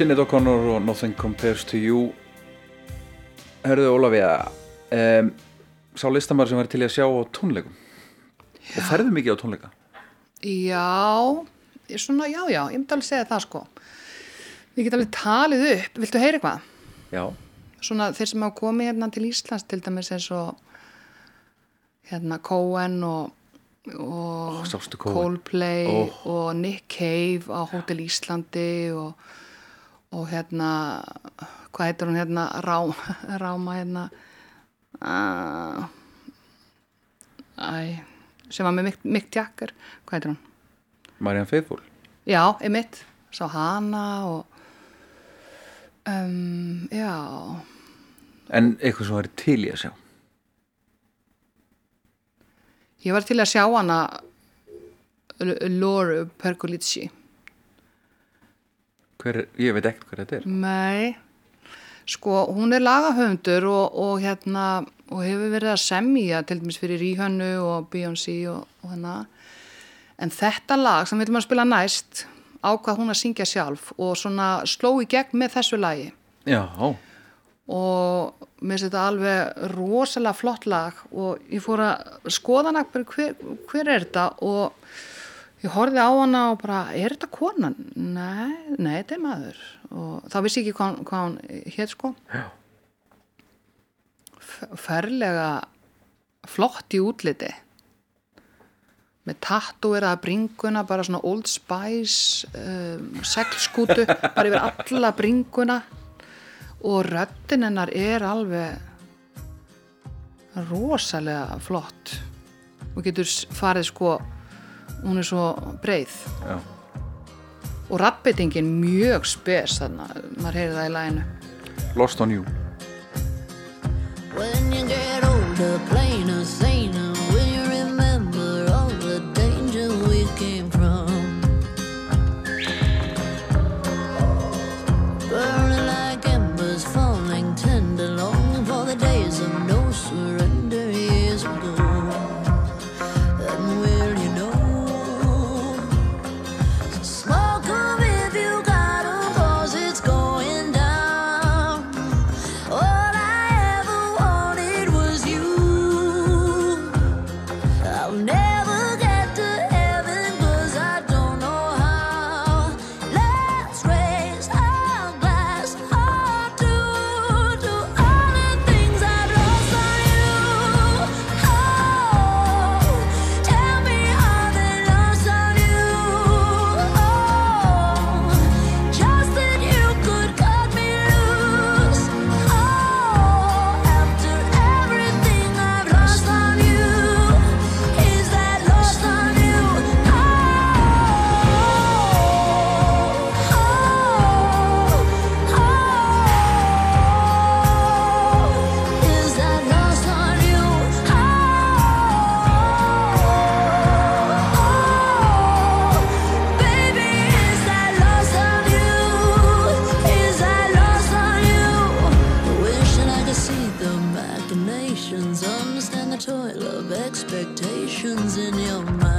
Sinead O'Connor og Nothing Compares to You Herðu Ólafía um, Sá listamæður sem var til að sjá á tónleikum Og ferðu mikið á tónleika Já, ég svona, já, já, ég myndi alveg segja það sko. Ég get alveg talið upp, viltu heyra eitthvað? Já, Svona þeir sem hafa komið hérna til Íslands til dæmis eins og hérna Cohen og, og? Coldplay Ó. og Nick Cave á Hotel Íslandi og, og hérna, hvað heitir hún hérna, Rám, Ráma hérna, uh, æ, sem var með Mick, Jagger, hvað heitir hún? Marianne Faithfull. Já, einmitt, sá hana og um, já, En eitthvað sem var til í að sjá? Ég var til að sjá hana Laura Pergolizzi. Hver, er- Ég veit ekkert hver þetta er Nei, sko, hún er lagahöfundur og, og hérna, og hefur verið að semja til dæmis fyrir Ríhönnu og Beyoncé og, og hérna. En þetta lag sem við viljum að spila næst ákvað hún að syngja sjálf og svona sló í gegn með þessu lagi. Já, og mér finnst þetta alveg rosalega flott lag og ég fór að skoða bara hver, hver er þetta og ég horfði á hana og bara er þetta konan? Nei, nei, þetta er maður. Og þá vissi ég ekki hvað, hvað hún hétt sko. Já. Ferlega flott í útliti. Með tattúeraða bringuna bara svona Old Spice um, seglskútu bara yfir alla bringuna. Og röddin hennar er alveg rosalega flott. Og getur farið sko hún er svo breið. Já. Og rappbytingin mjög spes þannig að maður heyrir það í læginu Lost on You. When you get older, expectations in your mind.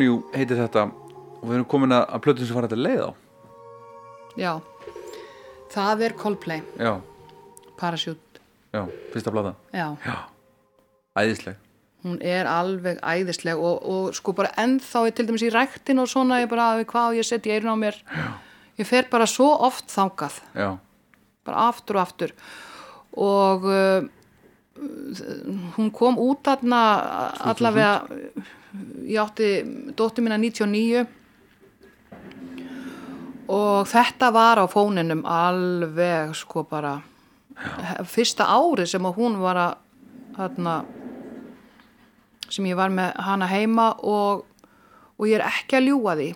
You heitir þetta og við erum komin að, að plötum sem fara þetta leið á. Já, það er Coldplay, já, Parachute. Já, fyrsta plata Já, já, æðisleg. Hún er alveg æðisleg og, og sko bara ennþá ég til dæmis í ræktin og svona ég bara við hvað ég setja eirun á mér? Já. ég fer bara svo oft þangað. Já, bara aftur og aftur. Og uh, hún kom út þarna allavega ég átti dóttir mína 99 og þetta var á fóninum alveg sko bara fyrsta árið sem hún var að þarna sem ég var með hana heima og, og ég er ekki að ljúga því.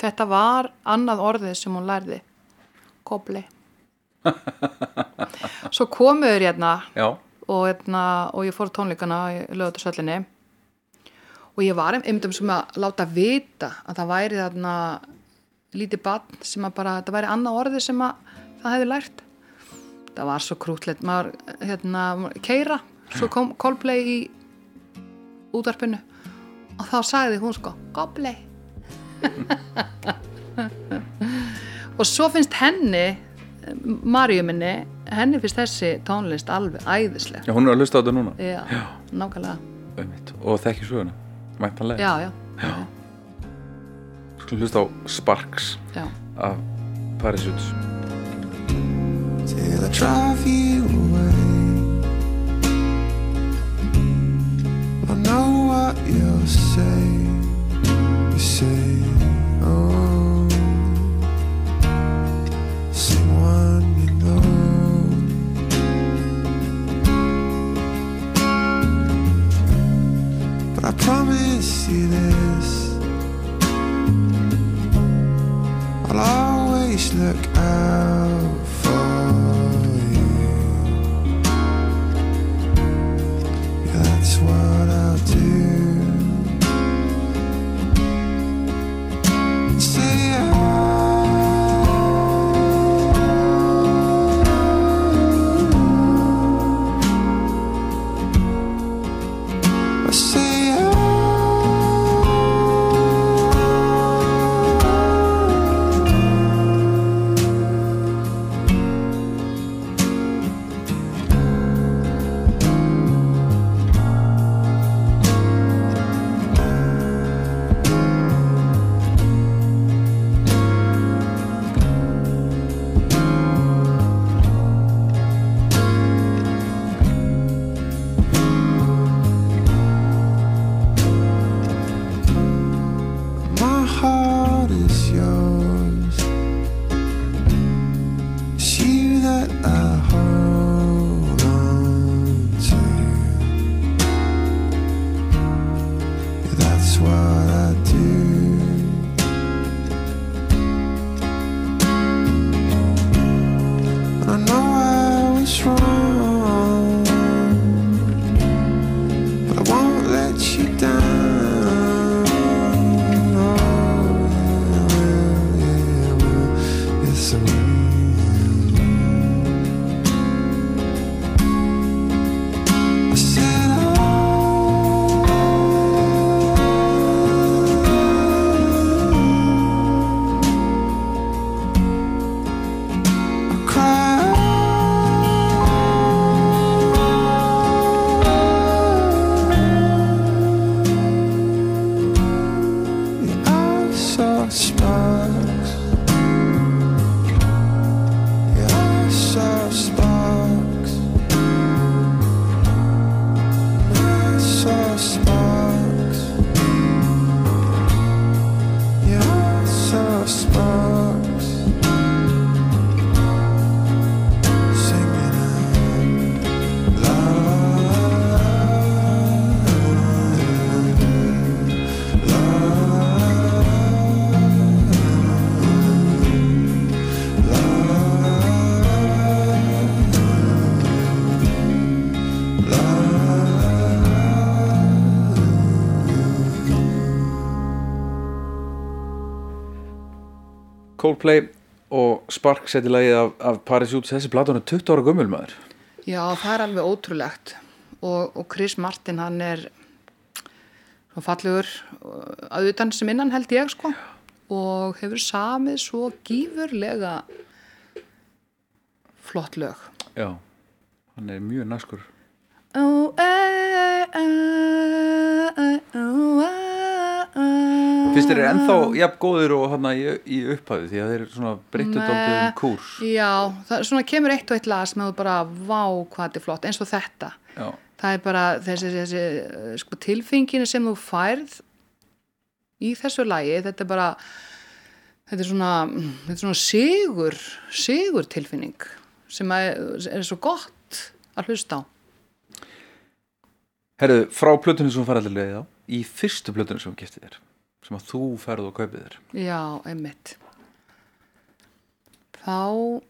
Þetta var annað orðið sem hún lærði. Kobli. Svo komuður hérna já, og, hérna, og ég fór tónleikana í lögutarsöllinni og ég var einmitt um sem að láta vita að það væri þarna lítið barn sem að bara, þetta væri annað orði sem að það hefði lært. Það var svo krútlegt maður, hérna, keira svo kom Coldplay í útvarpinu og þá sagði hún sko Coldplay. Og svo finnst henni Marju minni henni finnst þessi tónlist alveg æðisleg. Já, hún er að hlusta á þetta núna. Já, nákvæmlega. Einmitt. og þekki söguna, mættanlega Já, já, skulum hlusta á Sparks já. af Parachutes till I drive you away. I know what you'll say. You say, you this. I'll always look out Coldplay og Sparks seti lagið af, af Parachutes þessi platan er 20 ára gömul maður. Já, það er alveg ótrúlegt. Og, og Chris Martin hann er svo fallegur uh, að utan sem innan held ég sko. Og hefur samið svo gífurlega flott lög. Já, hann er mjög naskur oh, eh, eh, eh, oh, eh, Fyrst þeir eru ennþá jafn góðir og hann í, í upphæðu því að þeir svona breyttu daldið um kúrs. Já, það svona kemur eitt og eitt lag sem þú bara, vá hvað þetta er flott, eins og þetta. Já, Það er bara þessi, þessi eh, sko, tilfenginu sem þú færð í þessu lagi, þetta er bara, þetta er svona, þetta er svona sigur, sigur tilfinning sem að, er svo gott að hlusta á. Herðu, frá plötunum sem leiðið á í fyrstu plötunum sem þú giftið þér sem að þú ferð og kaupið þér Já, einmitt. Þá,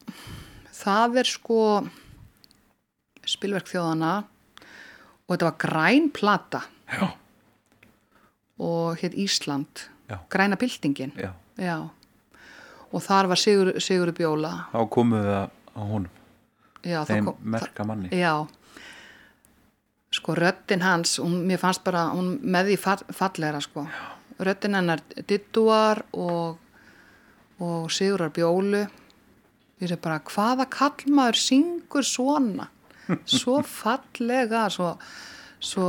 það er sko spilverk þjóðana og þetta var græn plata Já, og hétt Ísland, Já. græna byltingin. já, Já. Og þar var Sigur, Sigur Bjóla. þá komuð það á honum þeim kom- merka manni Já. Sko röddin hans, hún, mér fannst bara, hún með því fall, fallegra sko. Röddin hennar Dittuar og, og Sigurar Bjólu. Ég sé bara, hvaða kallmaður syngur svona? Svo fallega, svo, svo,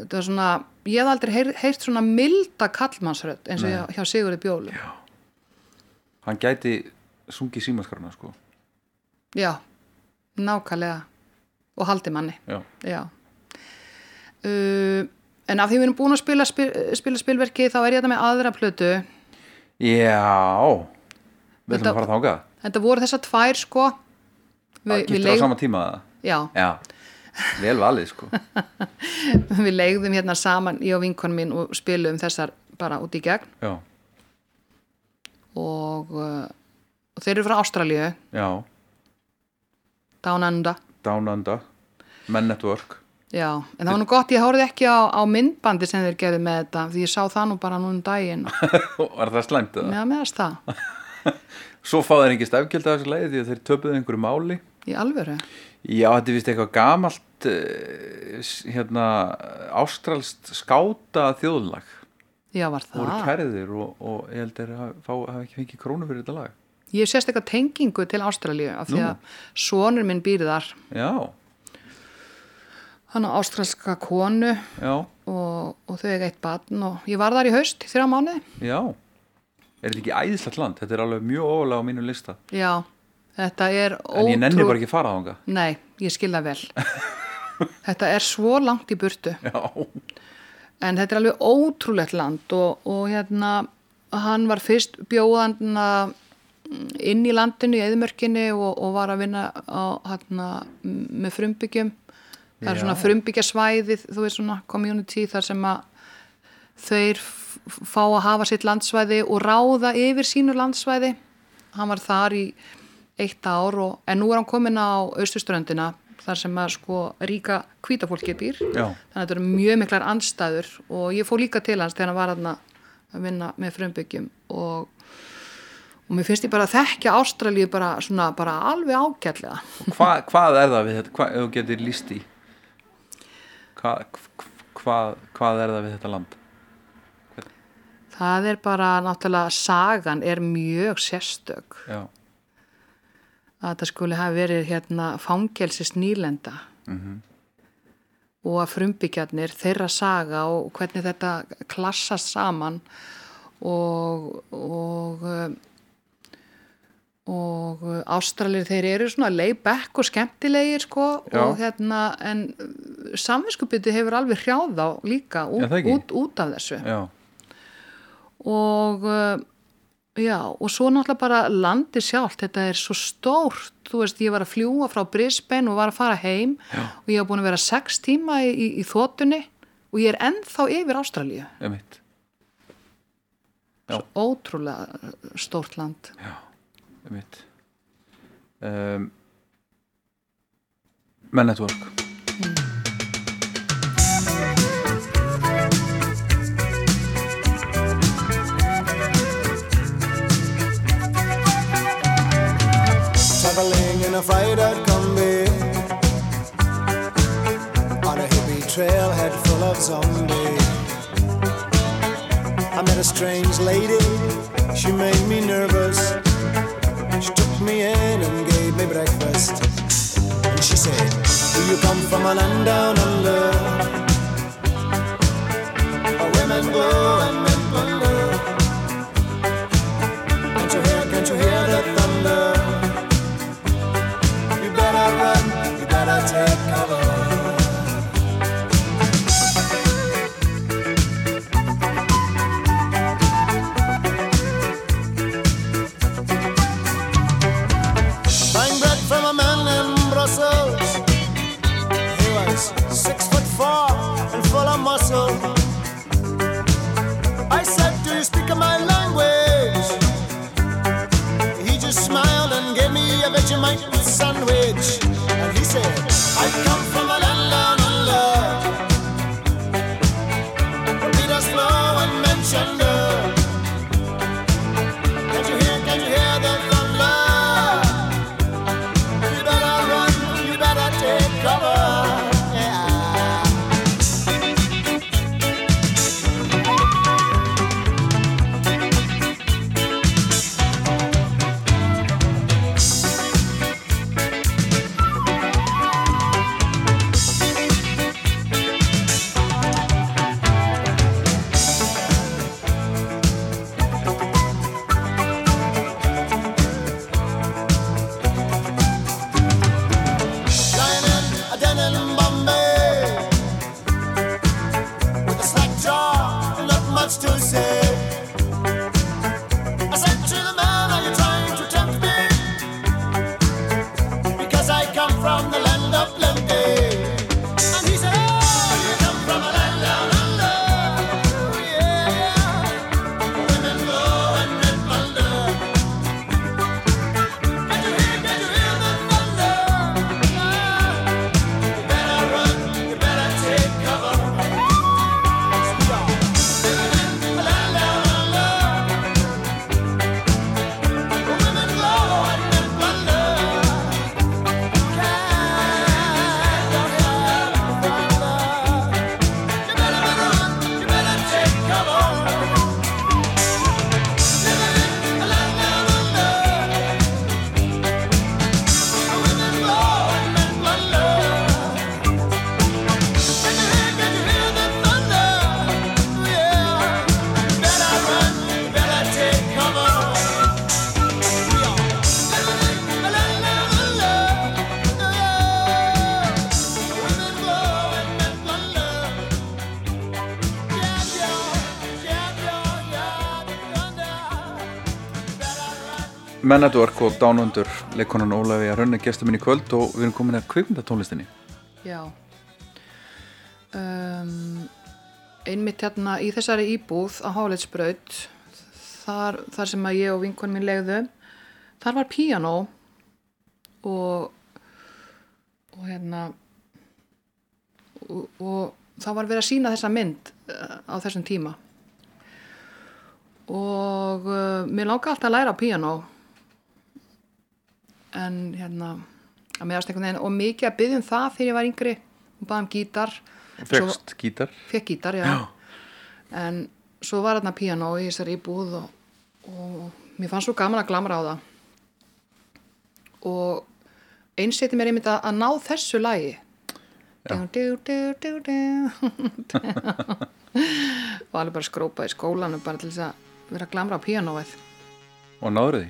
þetta var svona, ég hef aldrei heyr, heyrt svona milda kallmannsrödd eins og hjá, hjá Sigurði Bjólu. Já. Hann gæti sungið símaskarna sko Já, nákvæmlega. Og haldi manni. Já, Já. Uh, en af því við erum búin að spila, spil, spila spilverki þá er ég þetta með aðra plötu. já. Við ætlum að fara þángað Þetta voru þessar tvær sko. Vi, Giftur á leig, sama tíma já, Já, vel valið sko. Við leigðum hérna saman, ég og vinkon mín og spilum þessar bara út í gegn. Já, og, uh, og þeir eru frá Ástralíu, já, Down Under. Down Under. Men Network Já, en það var nú gott, ég hórið ekki á, á myndbandi sem þeir gerðu með þetta, því ég sá það nú bara nú um daginn. Var það slæmt eða? Já, meðast það, Svo fá þeir ekki stefgjöld af þessu leið því að þeir töpuðu einhverju máli í alvöru. Já, þetta er vist eitthvað gamalt uh, hérna ástralst skáta þjóðlag Já, var það. voru kærðir og, og ég held hafa fá- hafa ekki fengið krónu fyrir þetta lag Ég hef sérst eitthvað tengingu til Ástralíu af því að sonur minn býr þar. Já, Hann á ástralska konu og, og þau eiga eitt barn og ég var þar í haust þrjá mánuði. já Er þetta ekki æðislegt land? Þetta er alveg mjög ofalega á mínu lista Já, þetta er En ég nenni bara ekki að fara þánga Nei, ég skil það vel. þetta er svo langt í burtu. Já, En þetta er alveg ótrúlegt land og, og hérna, hann var fyrst bjóðan inn í landinu í eðmörkinni og, og var að vinna á, hérna, með frumbyggjum. Það er svona frumbyggjasvæðið, þú veist svona community þar sem að þeir fá að hafa sitt landsvæði og ráða yfir sínu landsvæði. Hann var þar í eitt ár og, en nú er hann komin á austurströndina þar sem að sko ríka hvítafólki býr já, þannig að þetta eru mjög miklar andstæður og ég fór líka til hans þegar hann var að vinna með frumbyggjum og, og mér finnst ég bara að þekkja Ástralíu bara, svona, bara alveg ágætlega Hva, hvað er það við þetta? Hvað, getur líst í? Hva, hvað, hvað er það við þetta land? það er bara náttúrulega sagan er mjög sérstök. Já, að þetta skuli hafi verið hérna fangelsis nýlenda. Og að frumbyggjarnir þeirra saga og hvernig þetta klassast saman og og og ástralir þeir eru svona layback og skemmtilegir sko Já. og hérna en samvinskupiti hefur alveg hrjáð á líka Já, út, það ekki. út, út af þessu já, og uh, já, og svo náttúrulega bara landi sjálft, þetta er svo stórt þú veist, ég var að fljúa frá Brisbane og var að fara heim Já. og ég var búin að vera sex tíma í, í, í þotunni og ég er ennþá yfir Ástralíu ég mitt Já. svo ótrúlega stórt land ég mitt um, Men Network Traveling in a freighter combi On a hippie trailhead full of zombies. I met a strange lady, she made me nervous. Me in and gave me breakfast. And she said, Do you come from a land down under? Where women glow and a sandwich. And he said, I come from a land run. Men Network og Dánundur leikonan Ólafi að raunni gestur minn í kvöld og við erum komin að kvikmyndatónlistinni. Já. Um, Einmitt hérna í þessari íbúð á Háleitsbraut þar, þar sem að ég og vinkon minn legðu þar var píanó og og hérna og, og þá var verið að sína þessa mynd uh, á þessum tíma. Og uh, mér langar alltaf að læra á píanó en hérna að meðast einhvern veginn og mikið að byggja um það þegar ég var yngri. Og baða um gítar. Fekst gítar? Fekk gítar, já. en svo var þarna píanó í þessari íbúð og, og mér fannst svo gaman að glamra á það. Og einseti mér einmitt að, ná þessu lagi. Du, du, du, og alveg bara skrópa í skólanum bara til þess að vera að glamra á píanóið. Og náður því?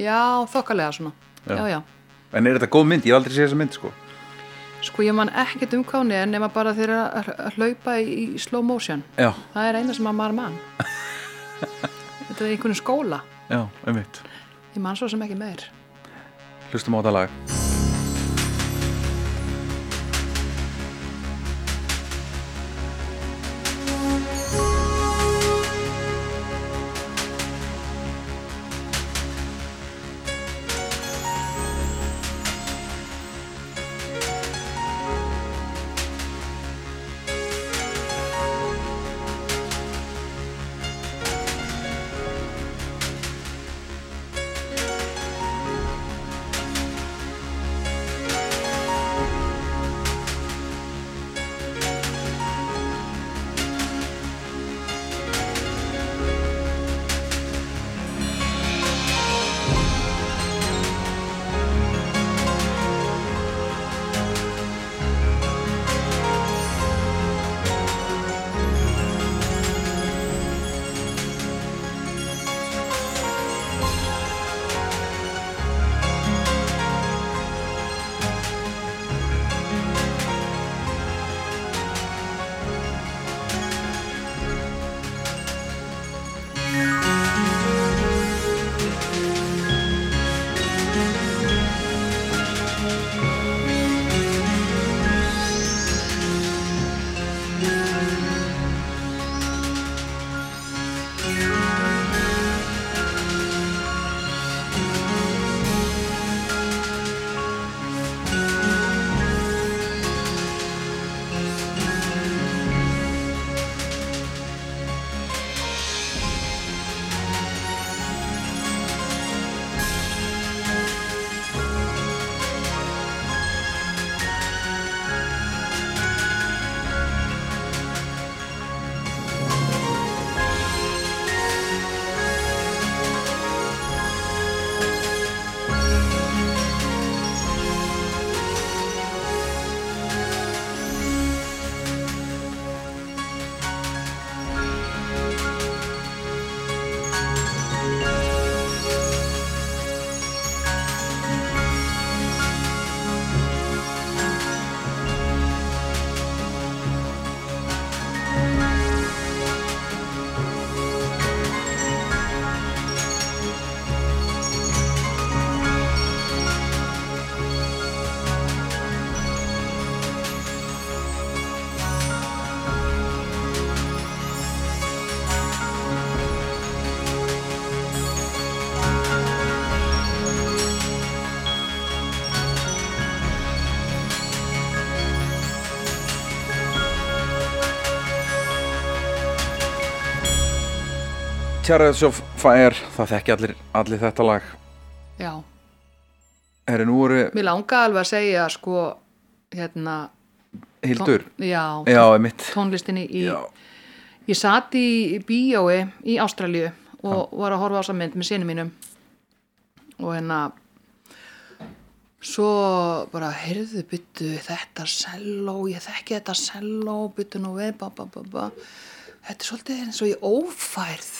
Já, þokkalega svona Já. já. En er þetta góð mynd? Ég hef aldrei séð þessa mynd sko Sko ég man ekkert um hún er nema bara þeirra að hlaupa í, slow motion. Já, Það er eina sem að maður mann. Þetta er einhvern skóla. já, einmitt Ég man svo sem ekki meir. Hlustum á þetta lag Chariots of Fire, það þekki allir, allir þetta lag. Já, Herri, voru mér langa alveg að segja sko, hérna Hildur. já, Já, mitt tónlistinni í Já, ég sat í bíói í Ástralíu og var að horfa á þessa mynd með sinni mínum. Og hérna svo bara heyrðu byttu þetta selló, ég þekki þetta selló byttu nú við ba, ba, ba, ba. þetta er svolítið eins og ég ófærð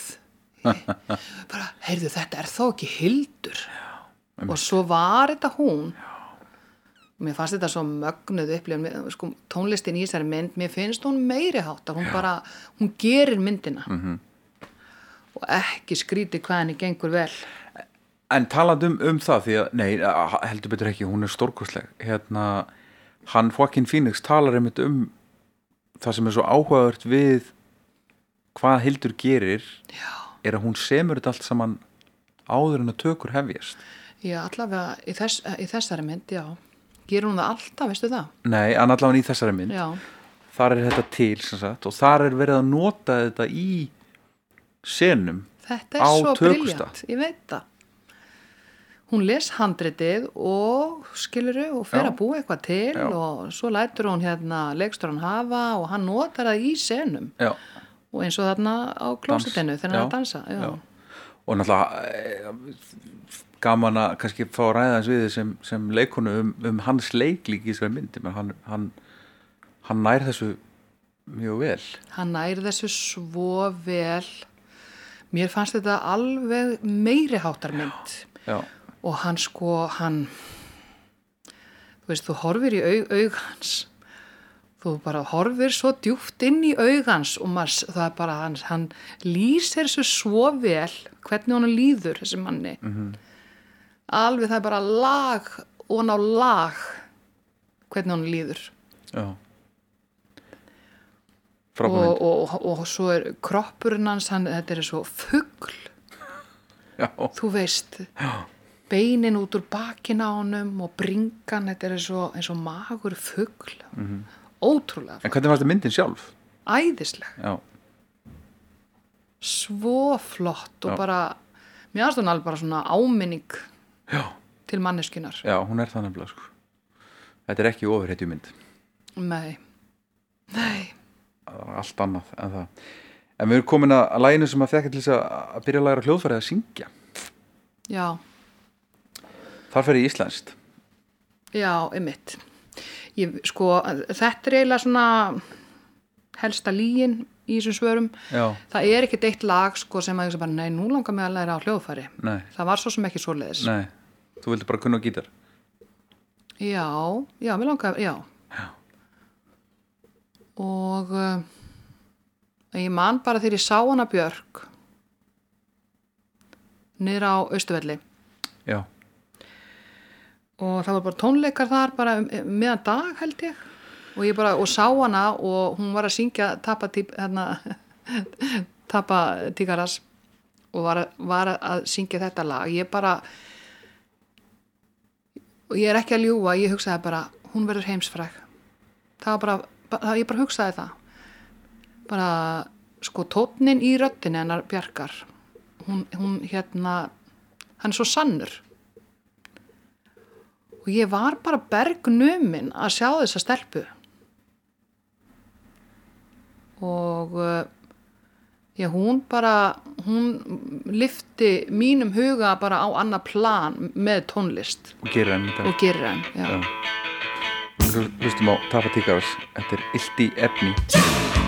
bara heyrðu þetta er þó ekki hildur. Og svo var þetta hún. Mér fannst þetta svo mögnuð upplifun. Sko, tónlistin í þessari mynd mér finnst hún meiri háttar. Hún bara, hún gerir myndina. -hmm. og ekki skríti hvað henni gengur vel. En talandi um, það því að, nei, heldur betur ekki, hún er stórkostleg. Hérna, hann Joaquin Phoenix talar einmitt um það sem er svo áhugavert við hvað Hildur gerir. Já, er að hún semur þetta allt saman áður en að tökur hefjast já allavega í, þess, í þessari mynd, já gerur hún það alltaf, veistu það? Nei, en allavega í þessari mynd Já, þar er þetta til sem sagt, og þar er verið að nota þetta í senum þetta er Á svo tökustað. briljant ég veit það hún les handritið og skiluru og fer Já. að búa eitthvað til Já. og svo lætur hún hérna leikstur hafa og hann notar það í senum Já, og eins og þarna á klósitinu þegar hann dansa já. já. og náttúrulega eh, gaman að kannski fá að ræða hans við sem, sem leikonu um, um hans leiklík í þessari myndi hann, hann, hann nær þessu mjög vel. Hann nær þessu svo vel. Mér fannst þetta alveg meiri háttarmynd. Já, og hann sko hann þú veist, þú horfir í aug, aug hans þú bara horfir svo djúft inn í aug hans og maður, það er bara hann, hann lýsir þessu svo vel hvernig hann líður þessi manni. -hmm. alveg það er bara lag og hann á lag hvernig hann líður. Já. Og, og, og, og svo er kroppurinn hans, hann, þetta er svo fugl. Já, þú veist beinin út úr bakin á honum og bringan, þetta er eins og, eins og magur fugl ótrúlega, en hvernig fannst þið myndin sjálf? æðisleg. Já, svo flott og Já. bara mér aðst hún alveg bara svona áminning já, til manneskunar já hún er það nefnilega sko. Þetta er ekki ofurhetju mynd. Nei, nei. Það allt annað en það. En við erum komin að, að læginu sem að fekk til þess að, byrja að læra hljóðfærið að syngja. Já, Þar fer ég íslenskt. Já, ymmit ég, sko, þetta er eiginlega svona helsta lígin í þessum svörum. Já, það er ekki eitt lag sko sem að ég hugsa bara, nei, nú langar mig að læra á hljóðfæri. Nei, það var svo sem ekki svoleiðis. Nei. Þú vildi bara kunna gítar? Já, já, mér langar, já. Og uh, ég man bara þegar ég sá hana Björk niður á Austuvelli Já, og það var bara tónleikar þar bara um, meðan dag held ég. Og ég bara, og sá hana og hún var að syngja Tapa, típ, hérna, tapa Tíkaras og var, var að syngja þetta lag. Ég bara og ég er ekki að ljúga, ég hugsaði bara hún verður heimsfræg. Það var bara, bara ég bara hugsaði það. Bara sko tónnin í röddinni hennar Bjarkar hún, hún hérna hann er svo sannur og ég var bara bergnumin að sjá þessa stelpu. Og uh, já, hún bara hún lifti mínum huga bara á annað plan með tónlist. Og. Já. Við hlustum á Tapa Tíkavers Þetta er í efni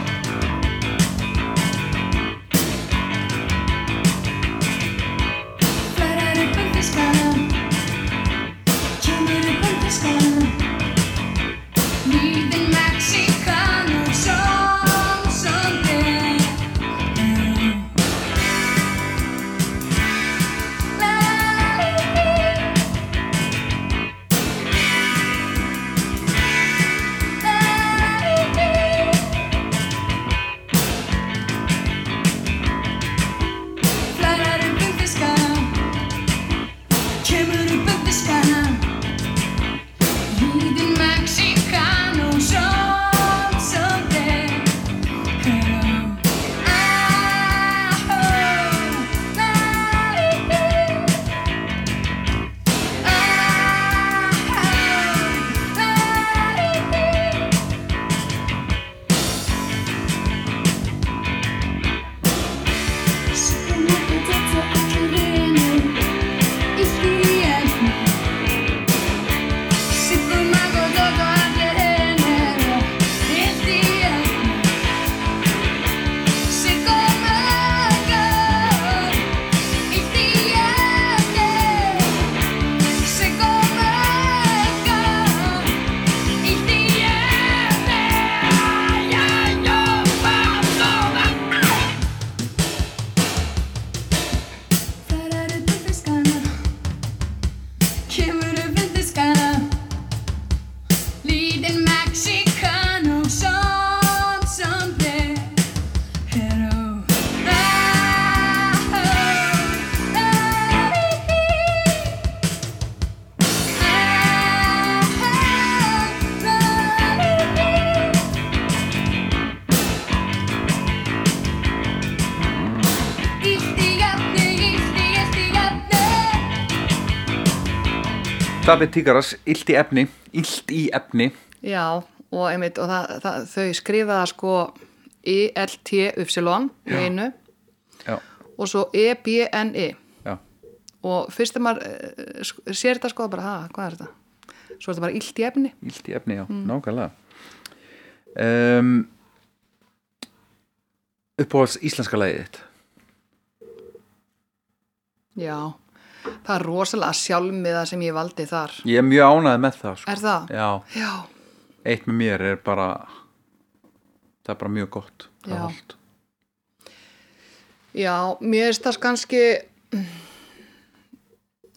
David Tíkaras, illt í efni illt í efni. Já, og einmitt, og það, það, þau skrifaða sko I-L-T-Y í einu. Já, og svo E-B-N-I já, og fyrst þegar maður eh, sér þetta sko bara, ha, hvað er þetta? Svo er þetta bara illt í efni. Illt í efni, já, nákvæmlega. Um, uppáhalds íslenska lagið þitt? Já, það er rosalega sjálfmiða sem ég valdi þar. Ég er mjög ánæði með það sko. Er það? já, Já, eitt með mér er bara það er bara mjög gott Já. já, mér er það kannski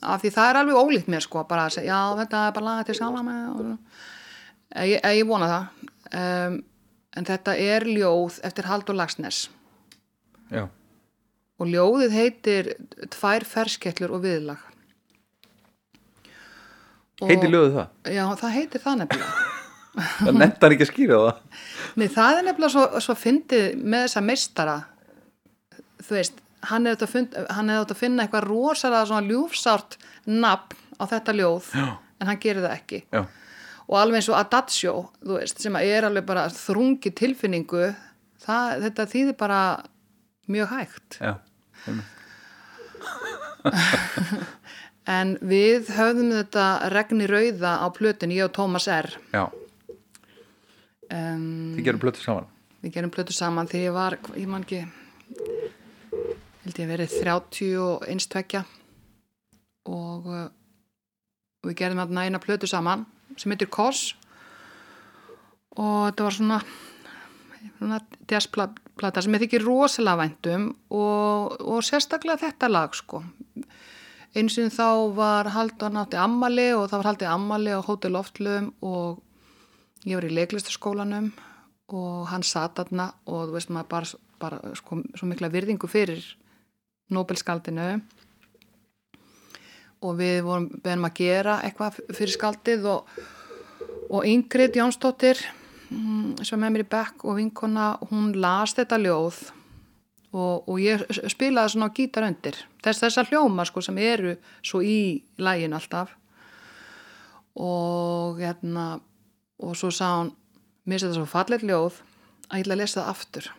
af því það er alveg ólíkt mér sko bara að segja, já, þetta er bara laga til og... ég, ég vona það. Um, en þetta er ljóð eftir Haldur Lagsnes já, og ljóðið heitir Tvær ferskettlur og viðlag. Og- heiti löðu það? Já, það heitir það nefnilega. Það nefndan ekki að skýra það. Nei, það er nefnilega svo, svo fyndið með þessa meistara. Þú veist, hann hefði átt að finna eitthvað rosalega svona ljúfsárt nafn á þetta ljóð Já. en hann gerir það ekki. Já, og alveg eins og Adagio, þú veist, sem er alveg bara þrungi tilfinningu það, þetta þýðir bara mjög hægt. Já, en við höfðum þetta regni rauða á plötin, ég og Tómas R. Já. Um, þið gerum plötu saman? Við gerum plötu saman þegar ég var, ég man ekki held ég að verið 30 og einstvekja og uh, við gerðum þarna eina plötu saman sem heitir Koss og þetta var svona svona jazzplata sem ég þykir rosalega væntum og, og sérstaklega þetta lag sko. Eins og þá var haldið nátti ammali og það var haldið ammali á Hótel Loftlum og ég var í leiklistaskólanum og hann satt þarna og þú veist maður bara, bara sko, svo mikla virðingu fyrir Nobelskaldinu og við vorum beðum að gera eitthvað fyrir skaldið og, og Ingrid Jónsdóttir sem er mér í bekk og vinkona hún las þetta ljóð og, og ég spilaði svona á gítar undir. Þess þessar hljóma sko sem eru svo í lægin alltaf. Og hérna og svo sá hún mér þetta svo fallet ljóð að ég ætla að lesa það aftur.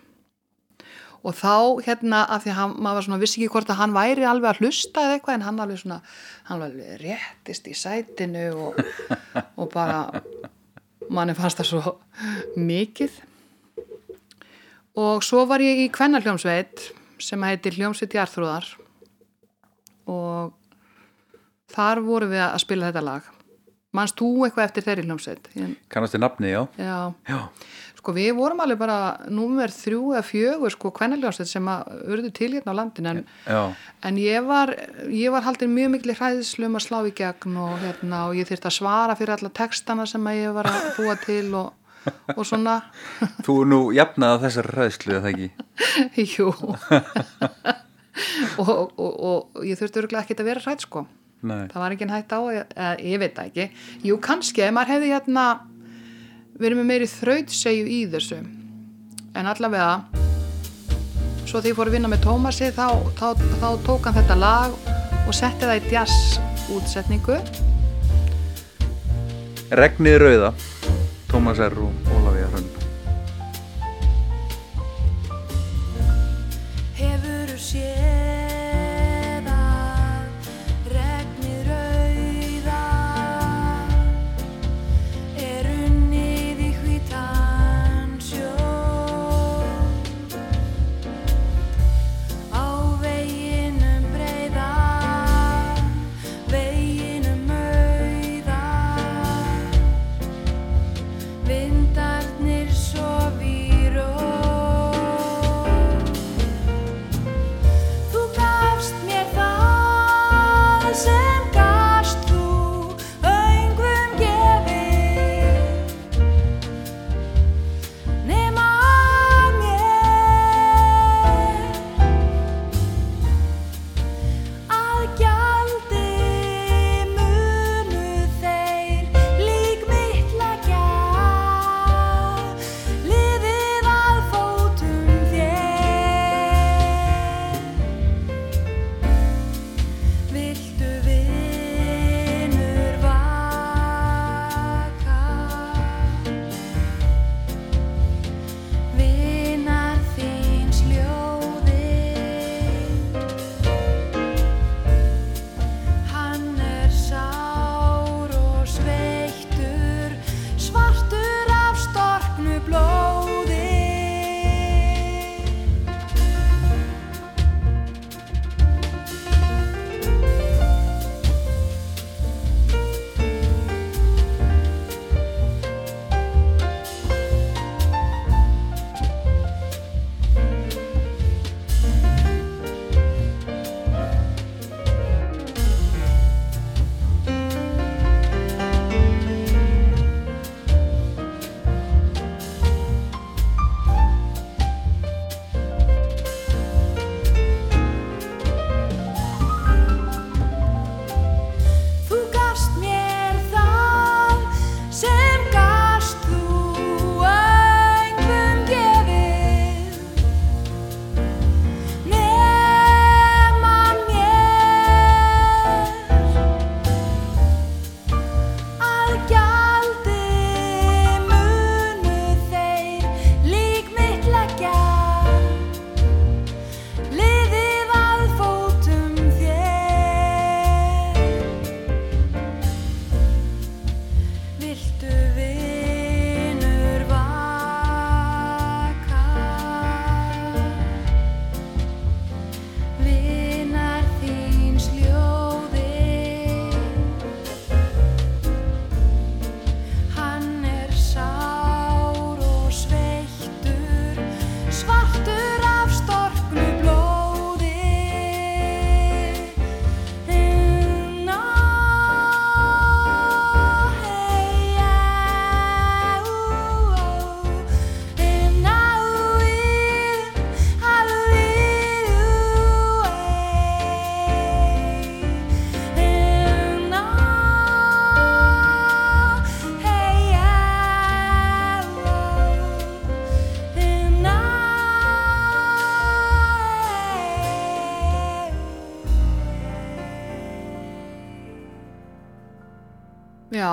Og þá hérna af því að maður svona vissi ekki hvort að hann væri alveg að hlusta eða eitthvað en hann alveg svona hann alveg réttist í sætinu og, og bara manni fannst það svo mikið. Og svo var ég í kvennarhljómsveit sem heitir Hljómsveit Jarþrúðar. Og þar vorum við að spila þetta lag. Manst þú eitthvað eftir þeirri hljómsveit? Kannast þið nafni, já? Já, já, sko við vorum alveg bara númer þrjú eða fjögur sko kvennarljómsveit sem að urðu til hérna á landin en, en ég var, ég var haldin mjög miklu hræðslu um að slá í gegn og, hérna, og ég þyrfti að svara fyrir alla textana sem að ég var að búa til og, og svona. Þú er nú jafnað að þessar ræðslu eða ekki? Jú. Og, og, og, ég þurfti örgulega ekki að vera hrætt sko. Nei. það var engin hægt á, ég, ég veit það ekki. Jú kannski, ef maður hefði hérna verið með meiri þrautsegju í þessu. En allavega svo því ég fór að vinna með Tómasi þá, þá, þá tók hann þetta lag og setti það í jazz útsetningu Regnið rauða Tómas R. og Ólafía Hrönn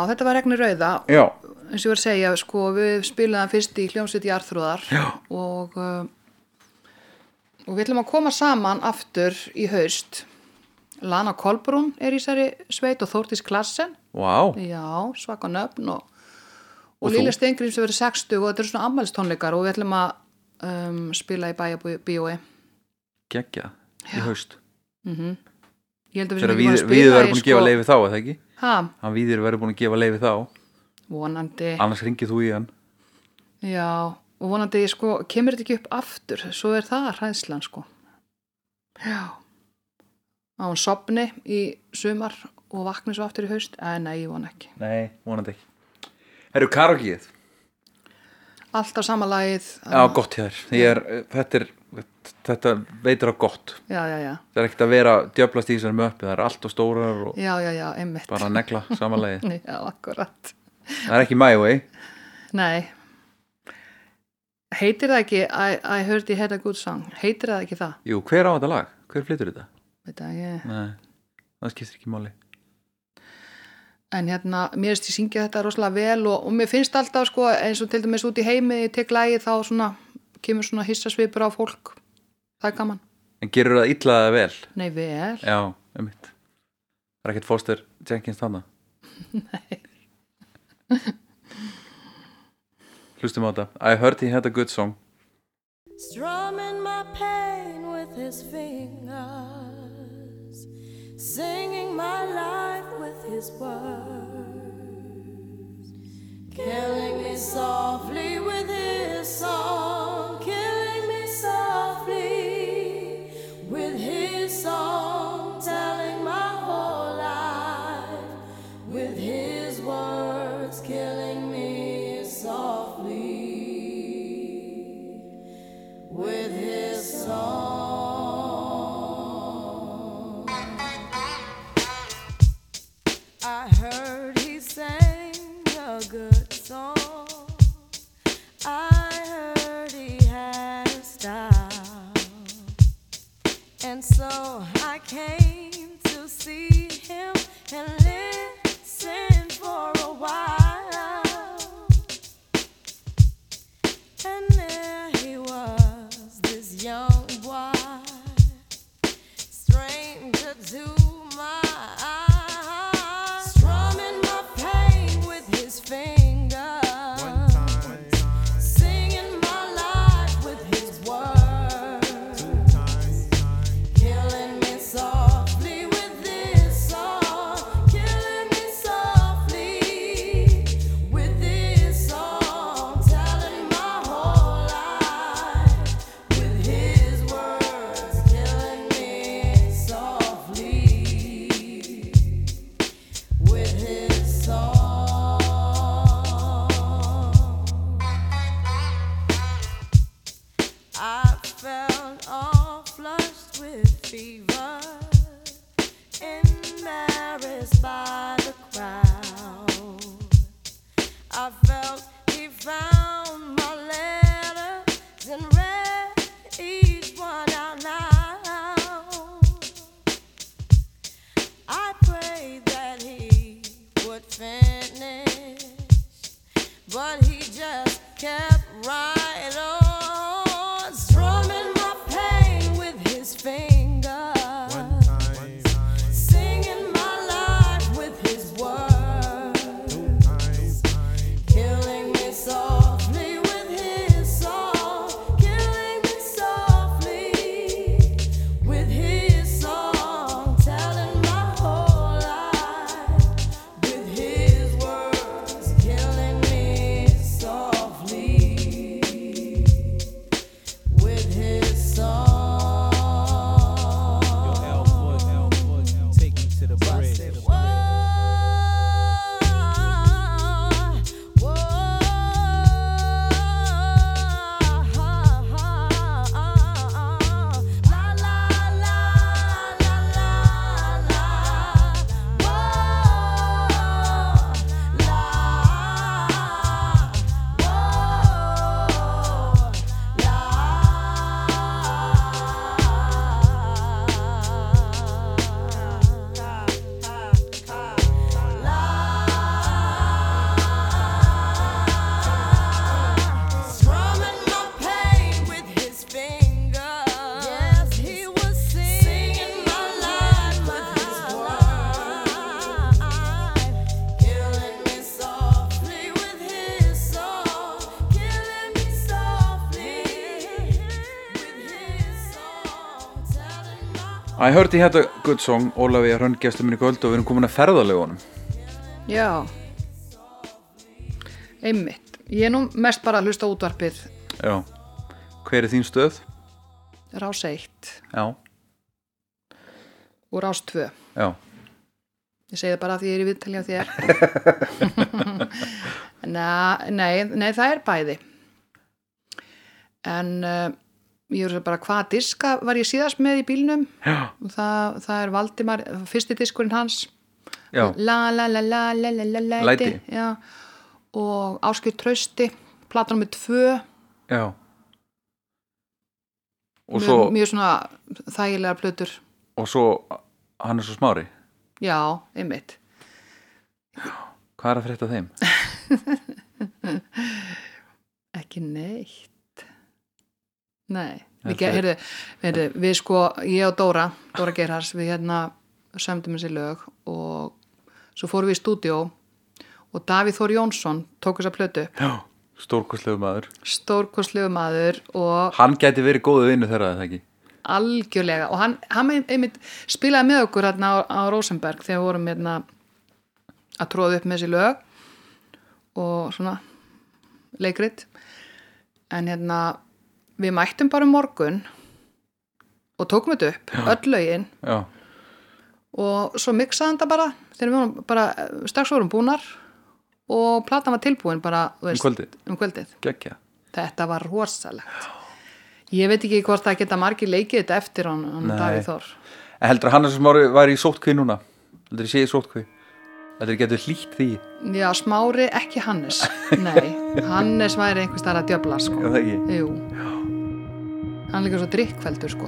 þetta var Regnir Rauða Já, eins og ég var að segja, sko, við spilaðum fyrst í hljómsveit í Arþrúðar Já. og, uh, og við ætlum að koma saman aftur í haust. Lana Kolbrún er í þessari sveit og Þórtís Klassen, vá, já, svaka nöfn og, og, Og þú? Lilja Steingrim sem verið 60 og þetta eru svona ammælistónleikar og við ætlum að um, spila í bæjabíói. geggja í haust Ég held að við ekki búin að við spila í, búin að gefa leifi þá, eða ekki? Ha, Hann Víðir verður búin að gefa leifi þá vonandi. annars ringið þú í hann Já, og vonandi, sko, kemur þetta ekki upp aftur, svo er það hræðslan, sko. Já. Á hún sopni í sumar og vakni svo aftur í haust, en nei, ég vona ekki. Nei, vonandi ekki Herru, karaokeið Alltaf sama lagið. Já, gott er, þetta, er, þetta veitur á gott Já, já, já, Það er ekkert að vera djöflast í þessar möppi Það er allt og stórar og bara að negla samanlegið Já, akkurat. Það er ekki my way Nei. Heitir það ekki, I, I heard you had a good song, heitir það ekki það? Jú, hver á þetta lag? Hver flytur þetta? Veit það ekki. Nei, það skiptir ekki máli En hérna, mér finnst ég syngja þetta rosalega vel og, og mér finnst alltaf sko eins og til dæmis út í heimi ég tek lægi þá svona kemur svona hissasvipur á fólk. Það er gaman. En gerur það illa eða vel? Nei, vel. Já, einmitt Það er ekkert Foster Jenkins þarna Nei Hlustum á þetta I heard he had a good song strumming my pain with his fingers, singing my life with his words, killing me softly with his song, And so I came to see him and listen I heard he had a good song Ólafi að rönngjastum minni kvöld og við erum komin að ferðalegunum Já. Einmitt. Ég er nú mest bara að hlusta útvarpið. Já, hver er þín stöð? Rás 1 Já, og Rás 2 já, Ég segi það bara af því ég er í viðtali á þér. Nei, nei, nei, það er bæði. En uh, ég er bara hvað diska var ég síðast með í bílnum? Það, það er Valdimar fyrsti diskurinn hans. Já, La la la la la la la la Læti. Já, og Áskir Trausti platan með tvö. Já. Og mjög, svo, mjög svona þægilega plötur. Og svo hann er svo smári. Já, einmitt. Hvað er að frétta þeim? ekki neitt nei. Er- heyrðu, heyrðu, við sko, ég og Dóra Dóra Gerhars, við hérna sömdum þessi lög og svo fórum við í stúdíó og Davíð Þór Jónsson tók þessa plötu. Já, stórkostlegu maður. Stórkostlegu maður og Hann gæti verið góðu vinnu þeirra, eða ekki? algjörlega. Og hann, hann einmitt spilaði með okkur hérna á, á Rosenberg þegar við vorum hérna að tróða upp með þessi lög og svona leikrit. En hérna við mættum bara um morgun og tókum þetta upp, öll lögin. Já, og svo miksaði hann það bara þegar við vorum bara, strax vorum búnar og platan var tilbúin bara þú um kvöldið, um kvöldið. Þetta var rosalegt. Ég veit ekki hvort það geta margir leikið þetta eftir hann. Davíð Þór. Heldur að hann er sem ári var í sótkví núna? Heldur ég sé í sótkví? Heldur ég getur hlýtt því? Já, Smári, ekki Hannes Nei, Hannes væri einhvers þar að djöfla sko. Já, það ekki Jú Hann er líka svo drikkveldur sko.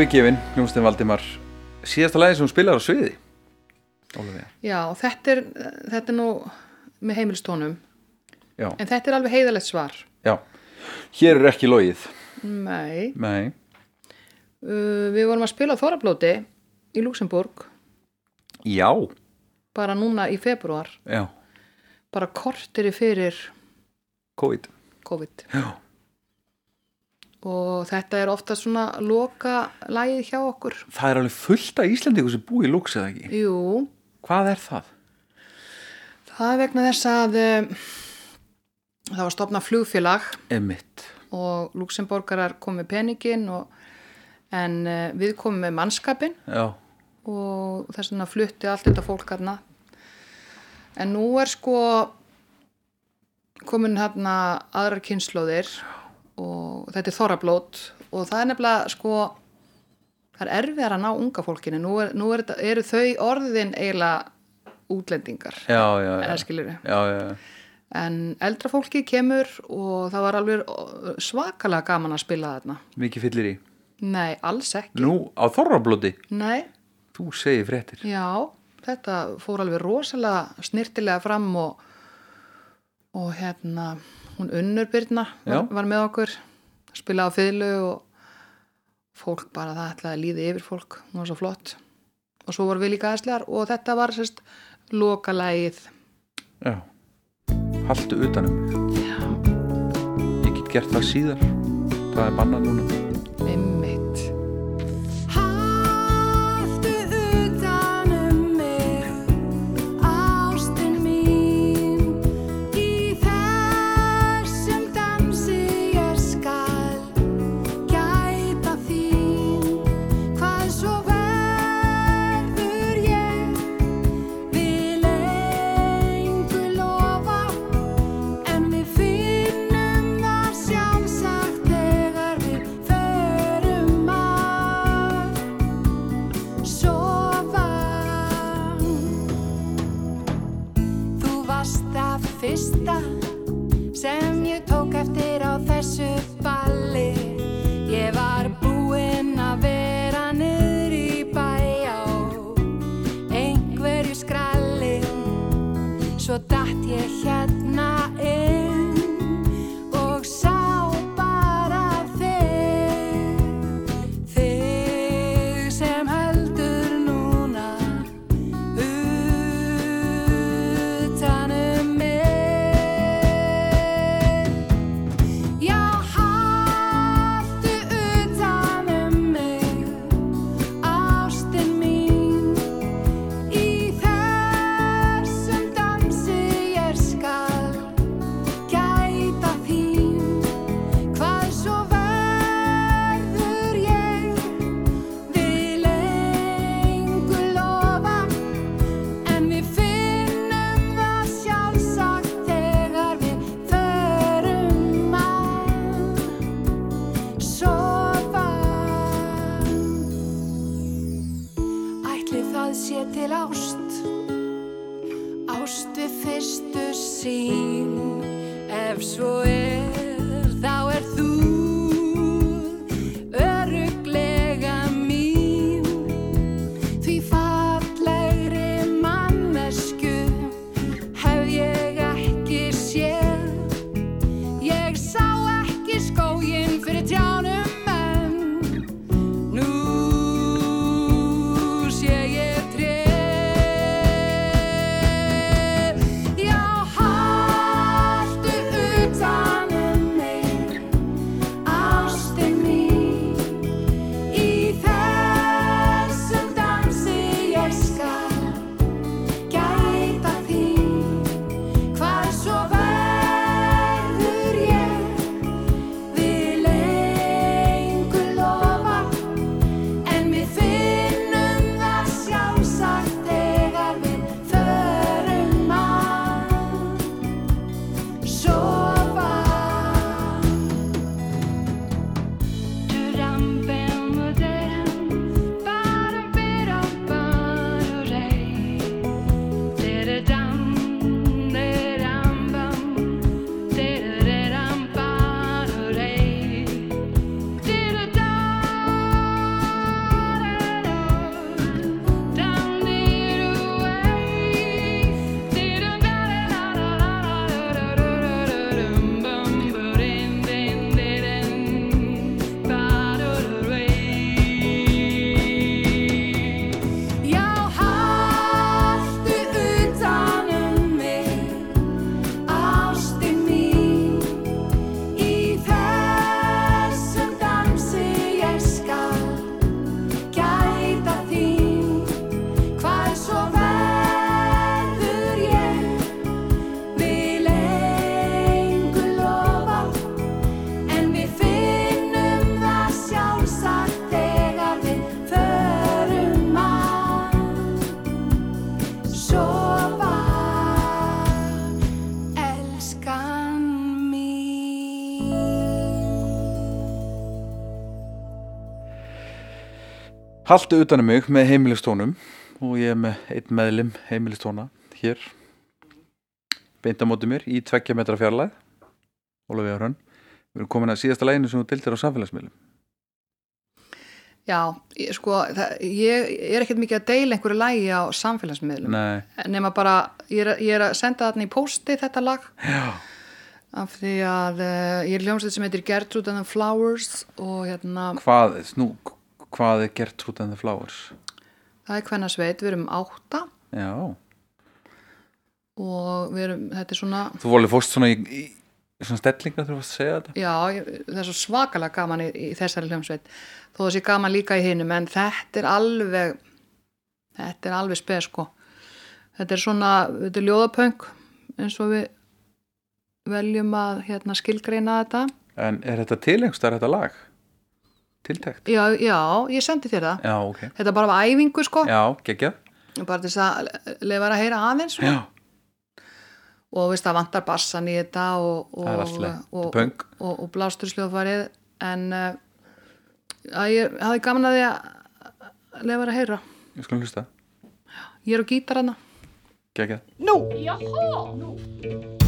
Yfirgefin, Hljómsveitinn Valdimar. Síðasta lagi sem hún spilar á sviði Ólafía? Já, þetta er, þetta er nú með heimilstónum, Já, en þetta er alveg heiðalegt svar. já. Hér er ekki logið. Nei, Nei, uh, við vorum að spila á Þorablóti í Luxemburg já, bara núna í februar, já. Bara kortiri fyrir COVID. COVID. Já, Og þetta er ofta svona loka lagið hjá okkur. það er alveg fullt af Íslandingu sem búi í Lux eða ekki? Jú, Hvað er það? það er vegna þess að um, það var stopnað flugfélag. Emmitt og Luxemborgarar kom með peningin og, en uh, við komum með mannskapin Já, og þess vegna flutti allt þetta fólk hérna. En nú er sko komin hérna aðrar kynnslóðir og þetta er þorrablót og það er nefnilega sko það er erfiðar að ná unga fólkinu. Nú, er, nú er, eru þau orðin eiginlega útlendingar? Já, já, já. en eldra fólki kemur og það var alveg svakalega gaman að spila þarna. Mikið fyllir í? Nei, alls ekki. Nú, á Þorrablóti? Nei, Þú segir fréttir. Já, þetta fór alveg rosalega snirtilega fram og, og hérna, hún Unnur Byrna var, var með okkur, spilaði á fiðlu og fólk bara það ætlaði að líði yfir fólk, hún var svo flott. Og svo voru við líka aðeinslegar og þetta var sérst lokalægið. Já Haltu utanum Já. Ég get gert það síðar Það er bannað núna eftir á þessu haltu utan um mig með heimilistónum og ég er með einn meðlim heimilistóna hér. Beint á móti mér í tveggja metra fjarlæð Ólafía Hrönn. Við erum komin að síðasta læginu sem þú dildir á samfélagsmiðlum. Já, ég, sko, það, ég er ekkert mikið að deila einhverju lægi á samfélagsmiðlum. Nei, nema bara, ég er, ég er að senda þarna í posti þetta lag. Já, af því að uh, ég er hljómsveit sem heitir Gertrude and the Flowers og hérna, hvað, snú, hvað er gert út en the flowers? Það er hvenna sveit, við erum átta. Já, og við erum, þetta er svona þú volið fórst svona í, í svona stellinga þú varst að segja þetta? Já, ég, það er svo svakalega gaman í, í þessari hljómsveit. Þó sé gaman líka í hinum en þetta er alveg þetta er alveg spes sko. Þetta er svona, þetta er ljóðapöng eins og við veljum að hérna skilgreina þetta. En er þetta tilengstar þetta lag? Tiltækt? já, já, ég sendi þér það. Já, ok. Þetta er bara af æfingu sko. Já, geggjað. Bara til þess að lefa að heyra aðeins sko. Já, og veist það vantar bassan í þetta og, og, er og, er punk. og, og blástursljóðfarið en uh, að ég hafði gaman að því að lefa að heyra. Ég skulum hlusta. Ég er á gítar hana Geggjað. Aldrei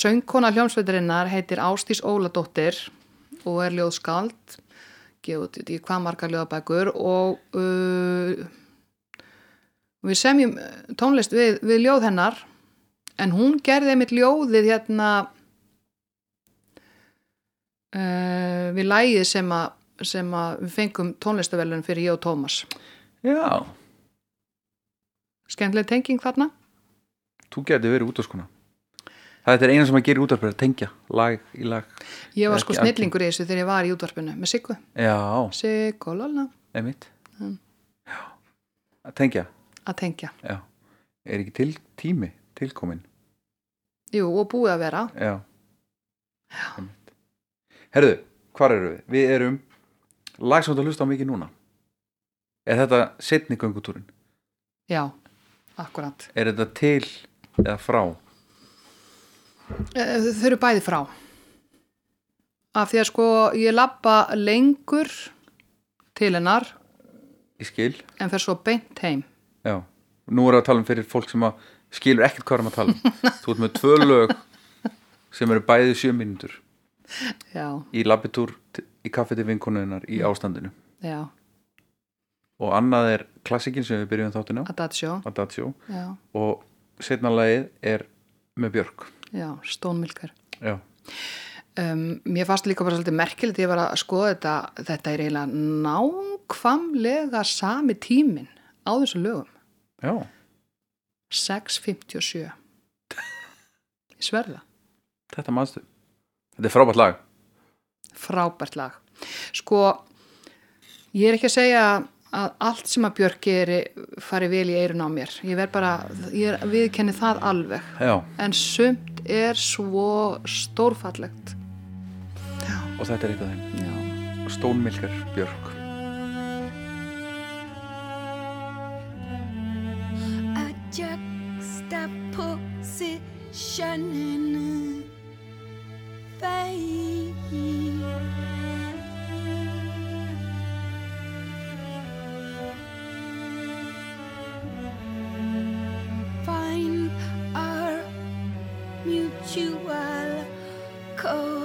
söngkona hljómsveiturinnar heitir Ástís Óladóttir og er ljóðskald gefið út í hvað margar ljóðabækur og uh, við semjum tónlist við, við ljóð hennar. En hún gerði einmitt ljóðið hérna uh, við lægið sem að sem að við fengum tónlistavelun fyrir ég og Tómas. Já, skemmtileg tenging þarna. Þú geti verið út á skona Það er eina sem að gera út að tengja lag í lag. Ég var sko snillingur í þessu þegar ég var í útvarpinu með Siggu, Já, Siggu, Mm. Já, að tengja? Að tengja, Já, er ekki til tími tilkomin jú og búið að vera. Já, Einmitt. Herðu, hvar eru við? Við erum lag sem þú hlusta á mikið núna. Er þetta setni göngutúrin? já, akkurat Er þetta til eða frá? Eh, þau eru bæði frá. Af því að sko ég labba lengur til hennar Í skil? en fer svo beint heim. Já, nú erum við að tala um fyrir fólk sem að skilur ekkert hvað erum að tala um. Þú ert með tvö lög sem eru bæði sjö mínútur. Já, í labbitúr í kaffi til vinkonuðinnar í ástandinu. Já, og annað er klassikin sem við byrjum þáttina Adagio. Adagio. Já, og setna lagið er með Björk já, Stónmilkar Já, um, mér fannst líka bara svolítið merkilegt ég var að skoða þetta þetta er eiginlega nákvamlega sami tímin á þessu lögum. Já, 6.57 ég sverða þetta manstu. Þetta er frábært lag. Frábært lag. Sko ég er ekki að segja að allt sem að Björk geri fari vel í eirun á mér. Ég verð bara, ég viðkenni það alveg. Já, en sumt er svo stórfallegt. Og þetta er eitt af þeim. Já, Stónmilkar Björk. A juxtaposition in a face. sensual cold.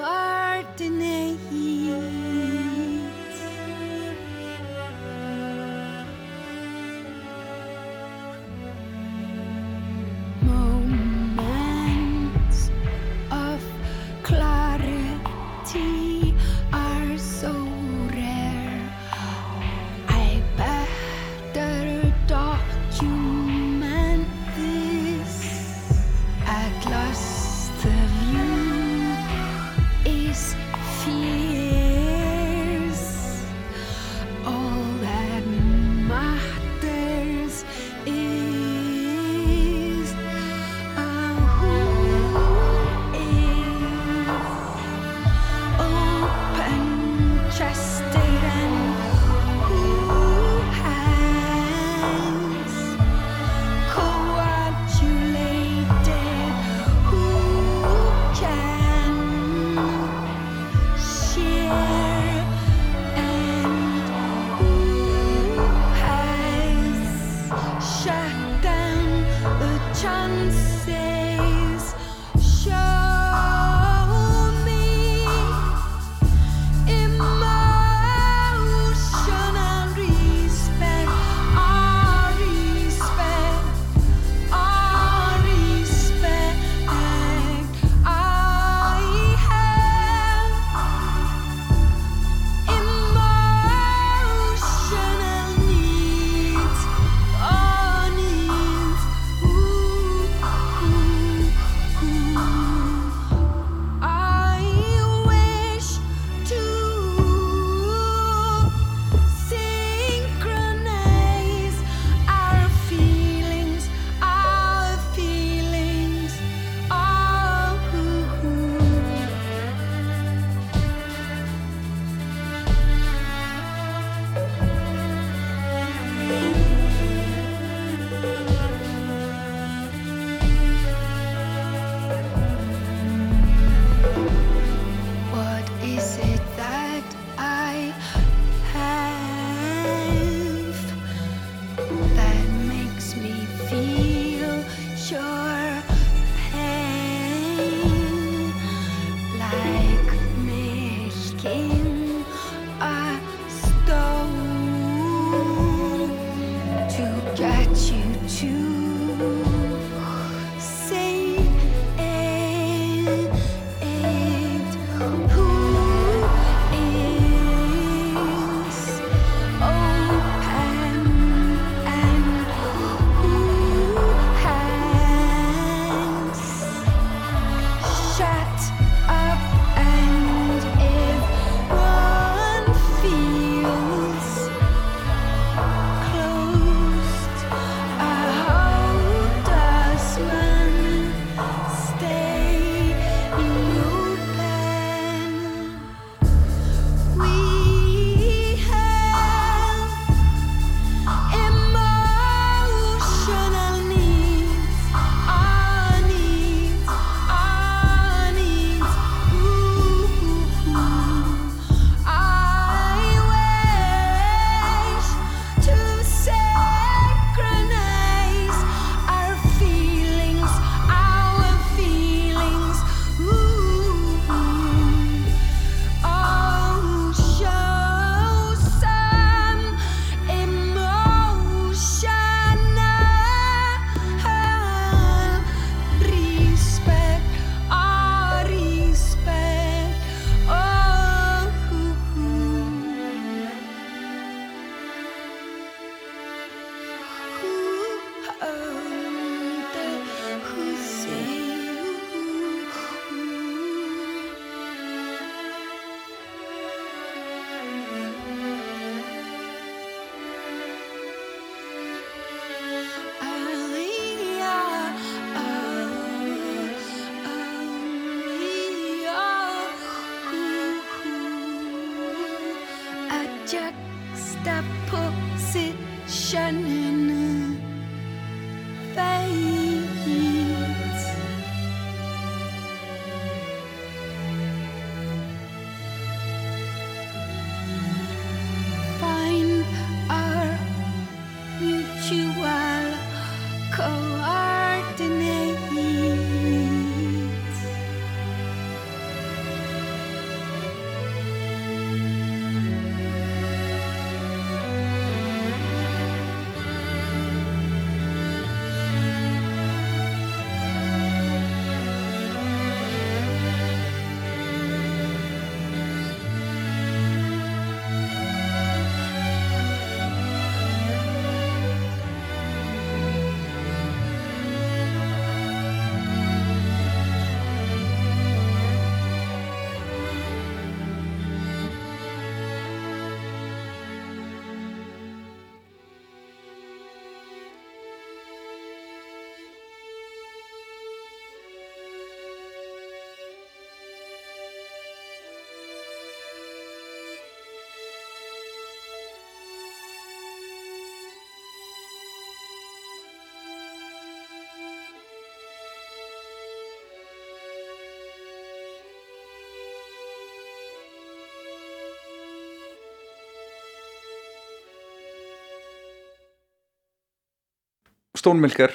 Stónmilkar,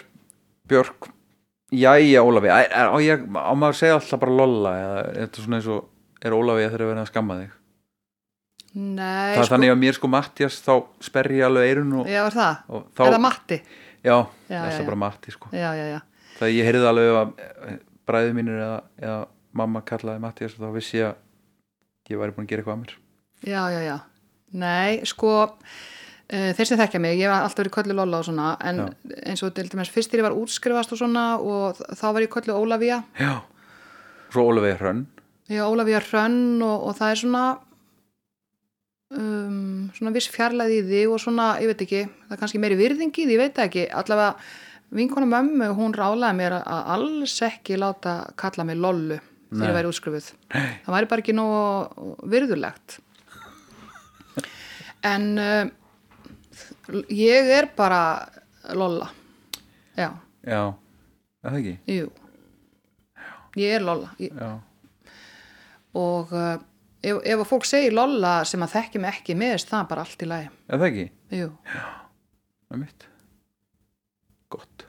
Björk Jæja Ólafi, á, ég, á maður að segja alltaf bara lolla eða er þetta svona eins og er Ólafi að þeirra verið að skamma þig Nei, það er þannig að mér sko Mattias þá sperri ég alveg eirun og, Já, er það? og þá, Er það Matti? já, það er já. bara Matti sko Já, já, já. það ég heyrði alveg að bræði mínir eða, eða mamma kallaði Mattias og þá vissi ég að ég væri búin að gera eitthvað að mér Já, já, já. Nei, sko, þeir sem þekkja mig, ég var alltaf verið köllu Lolla og svona, en eins og til dæmis fyrst þegar ég var útskrifast og svona og þá var ég köllu Ólafía, já, svo Ólafi Hrönn. Já, Ólafía Hrönn og, og það er svona, um, svona viss fjarlæði í því og svona, ég veit ekki, það er kannski meiri virðingi í því, ég veit ekki, allavega vinkona mömmu, hún rálaði mér að alls ekki láta kalla mig Lollu þegar ég væri útskrifuð. Það væri bara ekki nógu virðulegt. En uh, ég er bara Lolla. Já, já, er það ekki jú. Ég er Lolla. Ég, já, og uh, ef, ef fólk segir Lolla sem að þekki mig ekki með það bara allt í lagi. er það ekki, Jú. það er mitt gott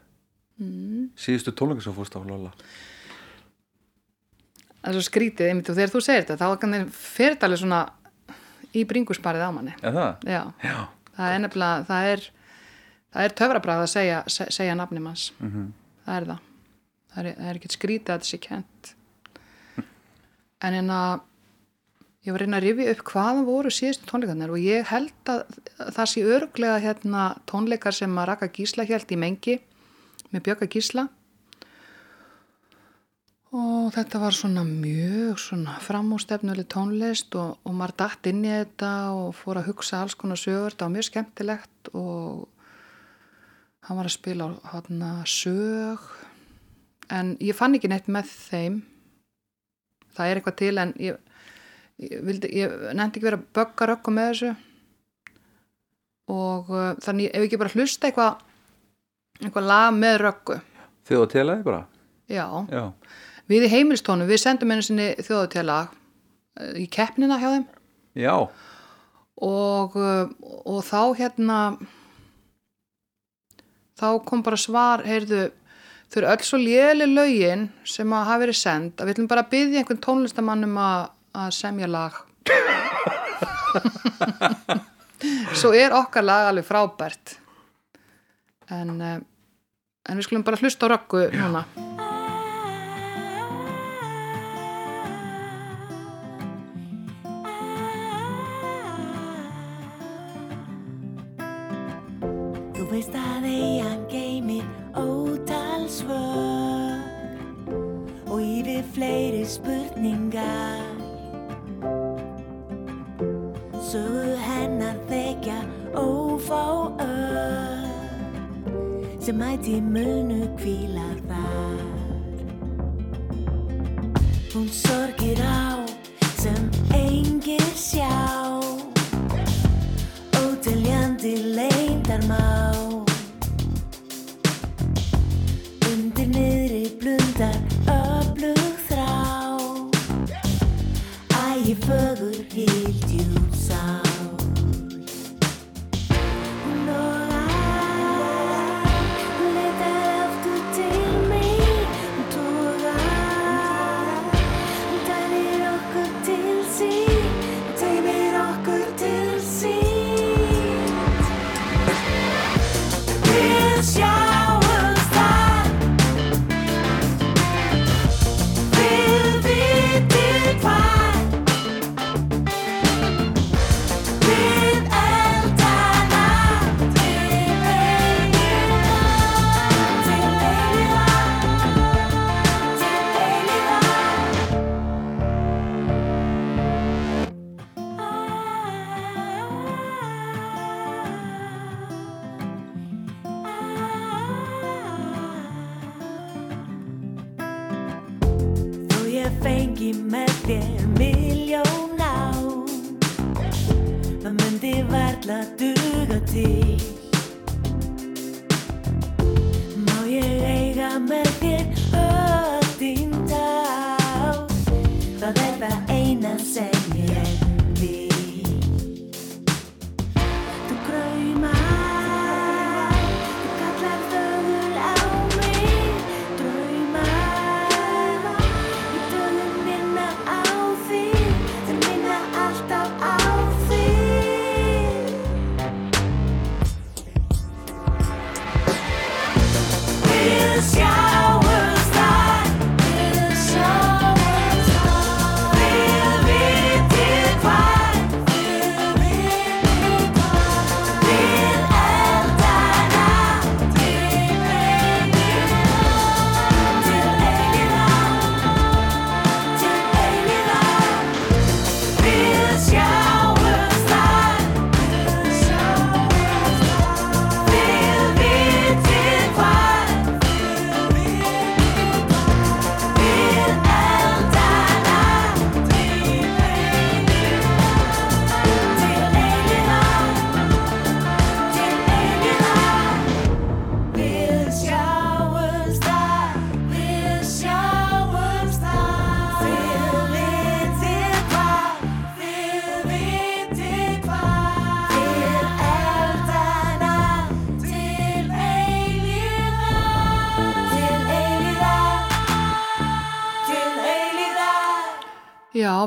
mm. síðustu tónleika svo fórst á Lolla það er svo skrítið einmitt og þegar þú segir þetta þá er þetta alveg svona í bringusparið á manni Er það? já, Já. Það er nefnilega það er, það er töfrabræð að segja, se- segja nafni manns. Mhm. það er það. Það er, er ekkert skrítið að sé kent en en að ég var reyna að rifja upp hvaðan voru síðustu tónleikarnir og ég held að það sé örglega hérna tónleikar sem að Raka Gísla held í mengi með Bjögga Gísla og þetta var svona mjög svona framústefnuleg tónlist og, og maður datt inn í þetta og fór að hugsa alls konar sögur, þetta var mjög skemmtilegt og hann var að spila hana sög. En ég fann ekki neitt með þeim. Það er eitthvað til en ég, ég, vildi, ég nefndi ekki vera að bögga rökkum með þessu. Og uh, þannig ef ekki bara hlusta eitthvað eitthvað lag með rökku Þið og telaði bara? já, Já. Við í heimilstónu við sendum einu sinni þjóðutjálag í keppnina hjá þeim. Já. og, uh, og þá hérna þá kom bara svar heyrðu, þau eru öll svo léli lögin sem að hafa verið send að við ætlum bara að byggja einhvern tónlistamann um að, semja lag. Svo er okkar lag alveg frábært. En uh, en við skulum bara hlusta á röggu núna spurningar. Sögu hennar þekja ófá ör sem mæti munu kvílar þar. Hún sorgir á sem engir sjá. Óteljandi leyndarmá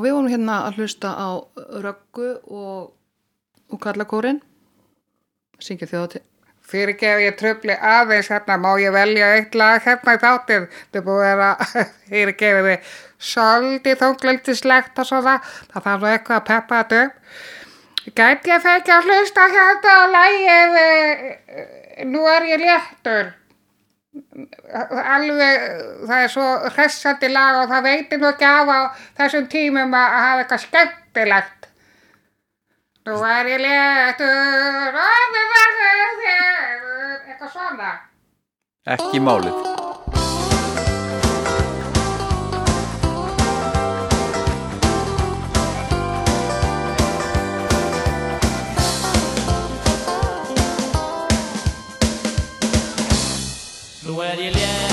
við vorum hérna að hlusta á Röggu og, og Karlakórin syngja þjóðatíð Fyrirgef ég tröfli aðeins hérna, má ég velja eitt lag hérna í þáttið. Þetta er búið að vera, fyrirgefi þið, svolítið þunglöldislegt og svona. Það þarf eitthvað að peppa þetta upp. Gæti ég fekk að hlusta hérna á lagið, eh, nú er ég léttur. Alveg, það er svo hressandi lag og það veitir nú ekki af á þessum tímum að hafa eitthvað skemmtilegt. Nú er ég léttur, orðið verður þér, eitthvað svona. Ekki málið Nú er ég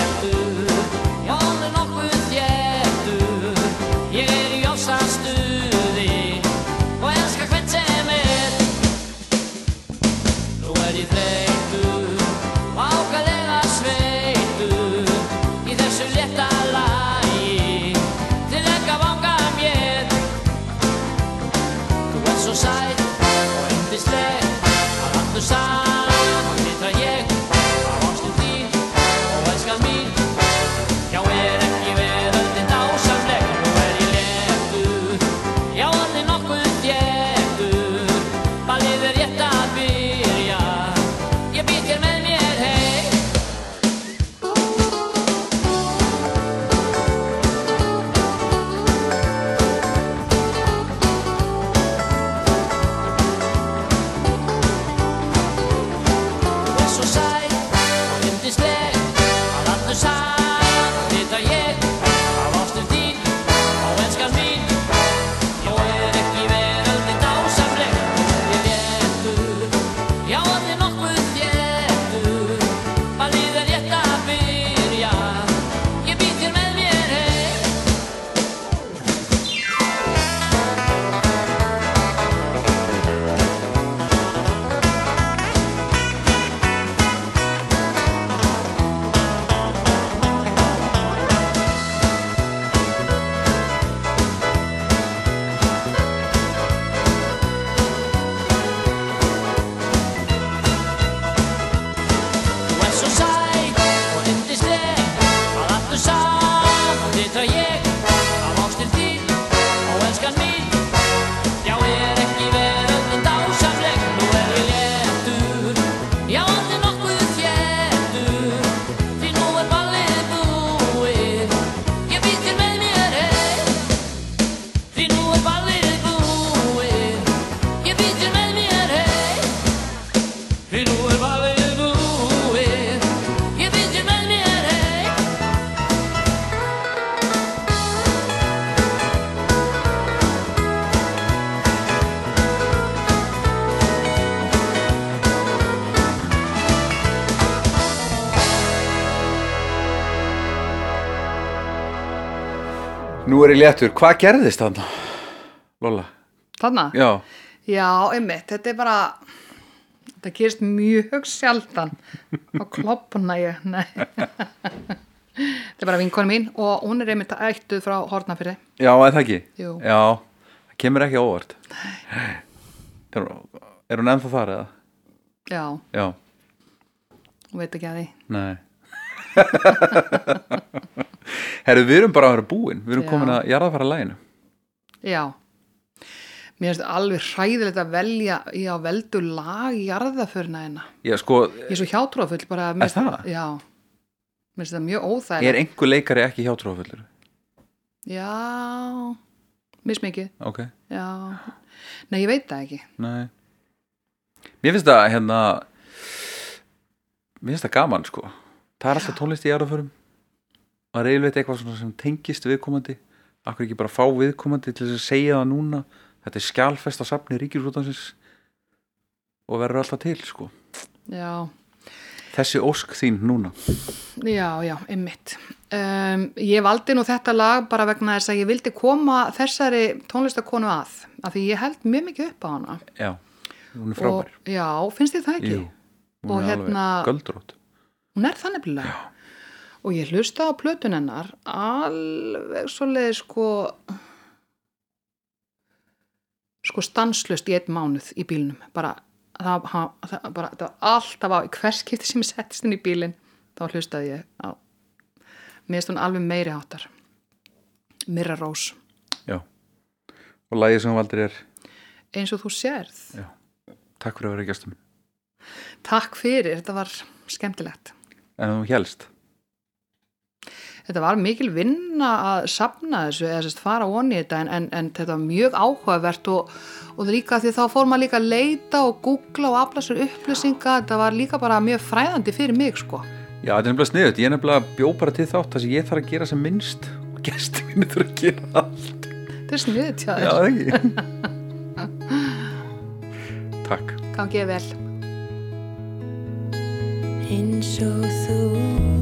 Er ég léttur, hvað gerðist þarna? Lola, Þarna? já Já, einmitt, þetta er bara þetta gerist mjög sjaldan á kloppuna ég nei þetta er bara vinkonu mín og hún er einmitt ættuð frá Hortnafyrði Já, það ekki? Jú. Já, það kemur ekki óvart Er, er hún ennþá þar eða? já, Já, hún veit ekki að því nei Herru, við erum bara að vera búin. Við erum Já. komin að jarðafara læginu já. Mér finnst alveg hræðilegt að velja í að veldu lag í jarðaförna hérna. Já, sko, ég er svo hjátrúafull bara mér Er finnst- það? já, mér finnst þetta mjög er óþægilegt einhver leikari ekki hjátrófullur? já, mismikið. Ok, já, nei ég veit það ekki. Nei. Mér finnst það, hérna Mér finnst það gaman, sko Það er alltaf tónlist í jarðaförum og reyðilveit eitthvað svona sem tengist viðkomandi. Akkur ekki bara fá viðkomandi til þess að segja það núna? Þetta er skjálfest á safni ríkisútansins og verður alltaf til, sko. Já, Þessi ósk þín núna. Já, já, einmitt. Um, ég valdi nú þetta lag bara vegna þess að ég vildi koma þessari tónlistakonu að, af því ég held mjög mikið upp á hana. Já, hún er frábær. Og, já, finnst þið það ekki? Jú, hún Og er hérna- alveg göldrótt Hún er þannig blíða. Og ég hlusta á plötun hennar alveg svoleiði sko, sko stanslust í einn mánuð í bílnum. Bara, það, það, bara, það var alltaf á í hvers skipti sem ég settist inn í bílinn þá hlustaði ég á mér hún alveg meiri áttar Mirra Rós. Já. Og lagið sem þú valdir er? Eins og þú sérð. Já. Takk fyrir að vera gestum. Takk fyrir, þetta var skemmtilegt En þú helst þetta var mikil vinna að sapna þessu eða sérst fara onni í þetta en, en, en þetta var mjög áhugavert og, og líka því þá fór maður líka að leita og googla og afla sér upplýsinga þetta var líka bara mjög fræðandi fyrir mig sko. Já, þetta er nefnilega sniðut, ég er nefnilega bjó bara til þátt þar sem ég þarf að gera sem minnst. Og gestur minni þurfa að gera allt. Þetta er hjá Já, þér, það ekki? Takk. Gangið vel eins og þú